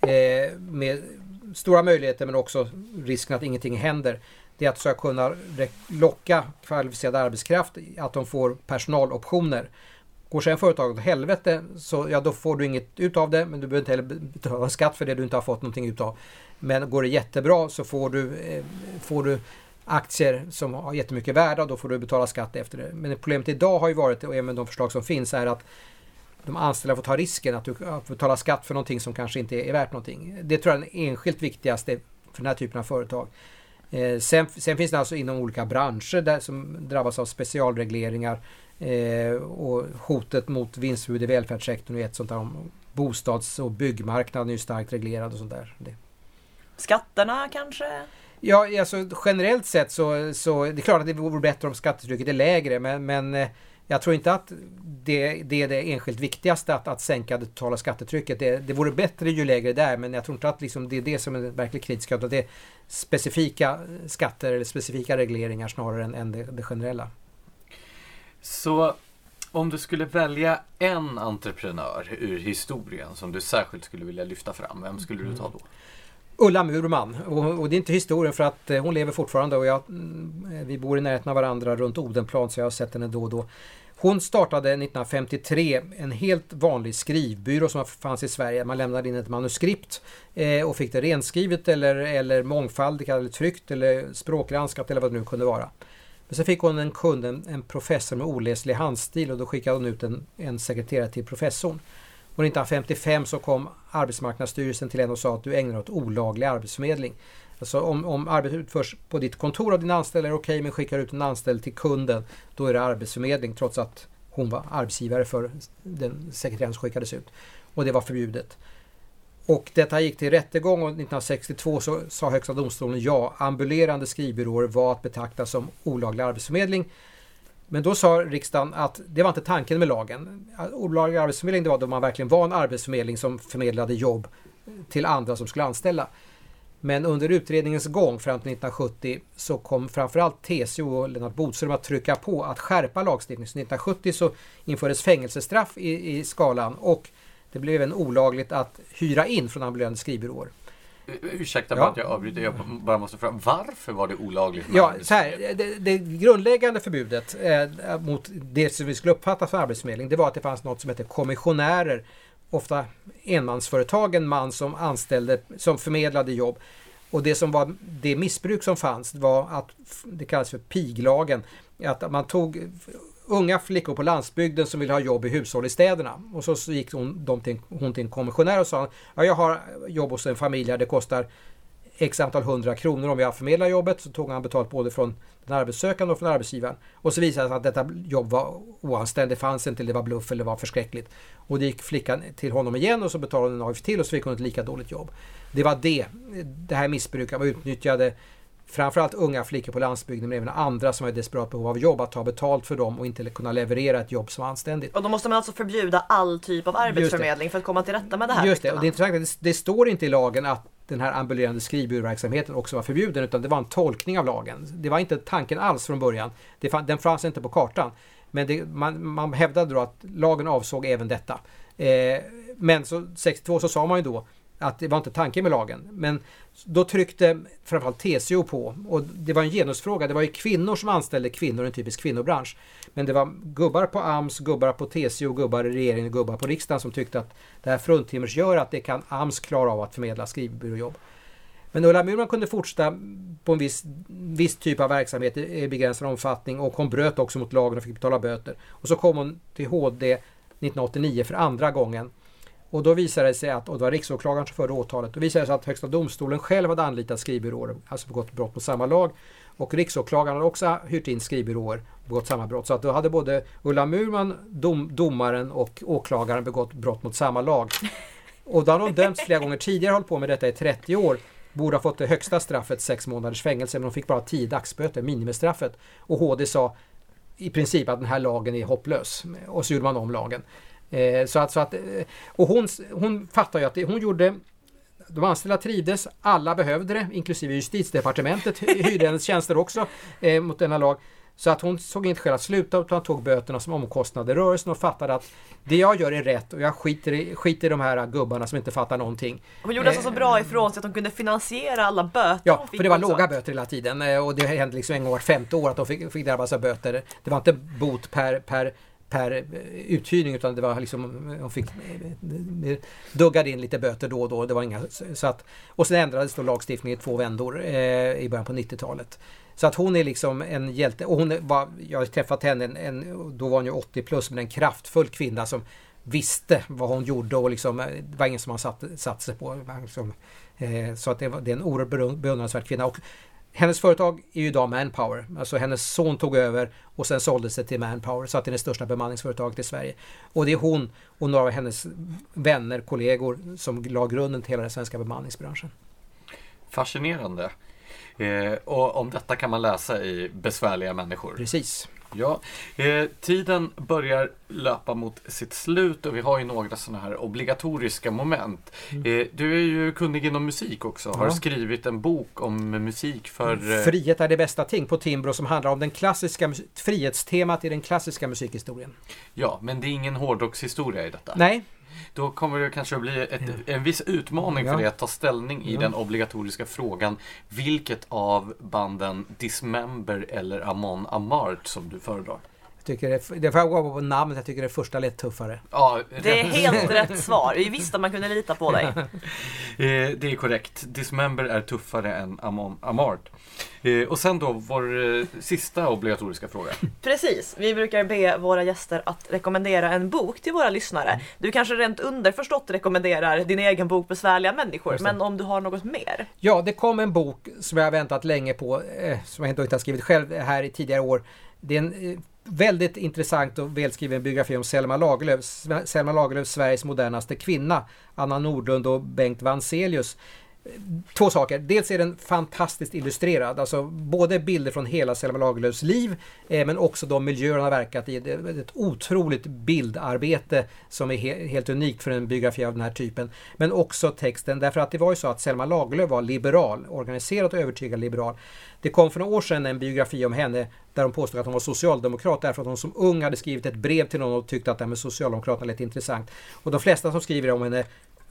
eh, med stora möjligheter men också risken att ingenting händer. Det är att ska kunna locka kvalificerad arbetskraft, att de får personaloptioner. Går sen företaget åt helvete så ja, då får du inget ut av det men du behöver inte heller betala skatt för det du inte har fått någonting ut av. Men går det jättebra så får du, eh, får du aktier som har jättemycket värde och då får du betala skatt efter det. Men problemet idag har ju varit, och även de förslag som finns, är att de anställda får ta risken att du att betala skatt för någonting som kanske inte är värt någonting. Det tror jag är den enskilt viktigaste för den här typen av företag. Eh, sen, sen finns det alltså inom olika branscher där, som drabbas av specialregleringar eh, och hotet mot vinstförbud i välfärdssektorn är ett sånt där om bostads och byggmarknaden är ju starkt reglerad och sånt där. Det. Skatterna kanske? Ja, alltså generellt sett så, så det är klart att det vore bättre om skattetrycket är lägre men, men eh, jag tror inte att det, det är det enskilt viktigaste att, att sänka det totala skattetrycket. Det, det vore bättre ju lägre det är men jag tror inte att liksom det är det som är verkligen kritiska utan det är specifika skatter eller specifika regleringar snarare än, än det, det generella. Så om du skulle välja en entreprenör ur historien som du särskilt skulle vilja lyfta fram, vem skulle du ta då? Ulla Murman och, och det är inte historien för att eh, hon lever fortfarande och jag, mm, vi bor i närheten av varandra runt Odenplan så jag har sett henne då och då. Hon startade 1953 en helt vanlig skrivbyrå som fanns i Sverige. Man lämnade in ett manuskript eh, och fick det renskrivet eller, eller mångfaldigt eller tryckt eller språkgranskat eller vad det nu kunde vara. Men sen fick hon en kund, en, en professor med oläslig handstil och då skickade hon ut en, en sekreterare till professorn. Och 1955 så kom Arbetsmarknadsstyrelsen till henne och sa att du ägnar dig åt olaglig arbetsförmedling. Alltså om, om arbetet utförs på ditt kontor av din anställd är det okej men skickar ut en anställd till kunden då är det arbetsförmedling trots att hon var arbetsgivare för den sekreteraren som skickades ut. Och det var förbjudet. Och detta gick till rättegång och 1962 så sa Högsta domstolen ja, ambulerande skrivbyråer var att betrakta som olaglig arbetsförmedling. Men då sa riksdagen att det var inte tanken med lagen. Olaglig arbetsförmedling det var då man verkligen var en arbetsförmedling som förmedlade jobb till andra som skulle anställa. Men under utredningens gång fram till 1970 så kom framförallt TCO och Lennart Bodström att trycka på att skärpa lagstiftningen. Så 1970 så infördes fängelsestraff i, i skalan och det blev även olagligt att hyra in från ambulerande skrivbyråer. Ursäkta Ja. att jag avbryter, jag bara måste fråga, varför var det olagligt Ja, så här, det, det grundläggande förbudet eh, mot det som vi skulle uppfatta som arbetsförmedling det var att det fanns något som hette kommissionärer. Ofta enmansföretag, en man som anställde, som förmedlade jobb. Och det som var det missbruk som fanns var att det kallas för piglagen. Att man tog unga flickor på landsbygden som vill ha jobb i hushåll i städerna. Och så, så gick hon, de till, hon till en kommissionär och sa ja, jag har jobb hos en familj här, det kostar x antal hundra kronor om jag förmedlar jobbet. Så tog han betalt både från den arbetssökande och från arbetsgivaren. Och så visade det sig att detta jobb var oanständigt, det fanns inte, det var bluff eller det var förskräckligt. Och då gick flickan till honom igen och så betalade hon en avgift till och så fick hon ett lika dåligt jobb. Det var det, det här missbruket var utnyttjade framförallt unga flickor på landsbygden men även andra som var i desperat behov av jobb att ta betalt för dem och inte kunna leverera ett jobb som var anständigt. Och då måste man alltså förbjuda all typ av arbetsförmedling för att komma till rätta med det här. Just det, och det är intressant att det, det står inte i lagen att den här ambulerande skrivbyråverksamheten också var förbjuden utan det var en tolkning av lagen. Det var inte tanken alls från början. Det fann, den fanns inte på kartan. Men det, man, man hävdade då att lagen avsåg även detta. Eh, men så 62 så sa man ju då att det var inte tanken med lagen. Men då tryckte framförallt TCO på och det var en genusfråga. Det var ju kvinnor som anställde kvinnor i en typisk kvinnobransch. Men det var gubbar på AMS, gubbar på TCO, gubbar i regeringen och gubbar på riksdagen som tyckte att det här fruntimers gör att det kan AMS klara av att förmedla skrivbyråjobb. Men Ulla Murman kunde fortsätta på en viss, viss typ av verksamhet i begränsad omfattning och hon bröt också mot lagen och fick betala böter. Och så kom hon till HD 1989 för andra gången. Och då visade det sig att, och det var riksåklagaren som förde åtalet, då visade det sig att Högsta domstolen själv hade anlitat skrivbyråer, alltså begått brott mot samma lag. Och riksåklagaren hade också hyrt in skrivbyråer och begått samma brott. Så att då hade både Ulla Murman, dom, domaren och åklagaren begått brott mot samma lag. Och då hade de dömts flera gånger tidigare, hållit på med detta i 30 år. borde ha fått det högsta straffet, sex månaders fängelse, men de fick bara tio dagsböter, minimistraffet. Och HD sa i princip att den här lagen är hopplös. Och så gjorde man om lagen. Eh, så att, så att, eh, och hon, hon fattar ju att det, hon gjorde de anställda trivdes, alla behövde det, inklusive justitiedepartementet hyrde hennes tjänster också eh, mot denna lag. Så att hon såg inte skäl att sluta utan tog böterna som omkostnade i rörelsen och fattade att det jag gör är rätt och jag skiter i, skiter i de här gubbarna som inte fattar någonting. Hon gjorde alltså så bra ifrån sig att hon kunde finansiera alla böter Ja, för det var också. låga böter hela tiden eh, och det hände liksom en gång vart femte år att de fick, fick drabbas av böter. Det var inte bot per, per per eh, uthyrning utan det var liksom hon fick eh, eh, duggade in lite böter då och då. Det var inga, så att, och sen ändrades då lagstiftningen i två vändor eh, i början på 90-talet. Så att hon är liksom en hjälte. Och hon var, jag har träffat henne, en, en, då var hon ju 80 plus, men en kraftfull kvinna som visste vad hon gjorde och liksom, det var ingen som har satt, satt sig på. Liksom, eh, så att det, var, det är en oerhört beundransvärd kvinna. Och hennes företag är ju idag Manpower. Alltså hennes son tog över och sen såldes det till Manpower så att det är det största bemanningsföretaget i Sverige. Och det är hon och några av hennes vänner, kollegor som la grunden till hela den svenska bemanningsbranschen. Fascinerande. Eh, och om detta kan man läsa i Besvärliga människor. Precis. Ja, eh, tiden börjar löpa mot sitt slut och vi har ju några sådana här obligatoriska moment. Mm. Eh, du är ju kunnig inom musik också, har Ja. skrivit en bok om musik för... Eh, Frihet är det bästa ting på Timbro som handlar om den klassiska frihetstemat i den klassiska musikhistorien. ja, men det är ingen hårdrockshistoria i detta. Nej, Då kommer det kanske att bli ett, en viss utmaning för dig att ta ställning i den obligatoriska frågan. Vilket av banden Dismember eller Amon Amart som du föredrar? Jag tycker det, det får jag gå på namnet, jag tycker det första lät tuffare. Ja, Det är helt rätt svar. Vi visste att man kunde lita på dig. Eh, det är korrekt. Dismember är tuffare än Amon Amart. Eh, och sen då vår eh, sista obligatoriska fråga. Precis, vi brukar be våra gäster att rekommendera en bok till våra lyssnare. Du kanske rent underförstått rekommenderar din egen bok Besvärliga människor, men om du har något mer? Ja, det kom en bok som jag har väntat länge på, eh, som jag inte har skrivit själv här i tidigare år. Det är en eh, väldigt intressant och välskriven biografi om Selma Lagerlöf. Selma Lagerlöf, Sveriges modernaste kvinna. Anna Nordlund och Bengt Vanselius. Två saker. Dels är den fantastiskt illustrerad, alltså både bilder från hela Selma Lagerlöfs liv eh, men också de miljöer hon har verkat i. Det är ett otroligt bildarbete som är he- helt unikt för en biografi av den här typen. Men också texten, därför att det var ju så att Selma Lagerlöf var liberal, organiserat och övertygad liberal. Det kom för några år sedan en biografi om henne där hon påstod att hon var socialdemokrat därför att hon som ung hade skrivit ett brev till någon och tyckte att det här med Socialdemokraterna lät intressant. Och de flesta som skriver om henne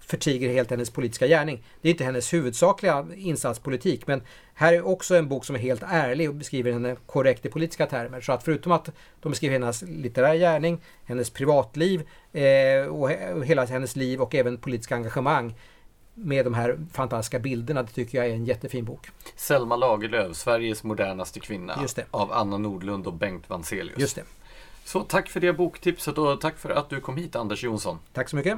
förtiger helt hennes politiska gärning. Det är inte hennes huvudsakliga insatspolitik men här är också en bok som är helt ärlig och beskriver henne korrekt i politiska termer. Så att förutom att de beskriver hennes litterära gärning, hennes privatliv eh, och, he- och hela hennes liv och även politiska engagemang med de här fantastiska bilderna, det tycker jag är en jättefin bok. Selma Lagerlöf, Sveriges modernaste kvinna. Av Anna Nordlund och Bengt Vanzelius. Just det. Så tack för det boktipset och tack för att du kom hit Anders Jonsson. Tack så mycket.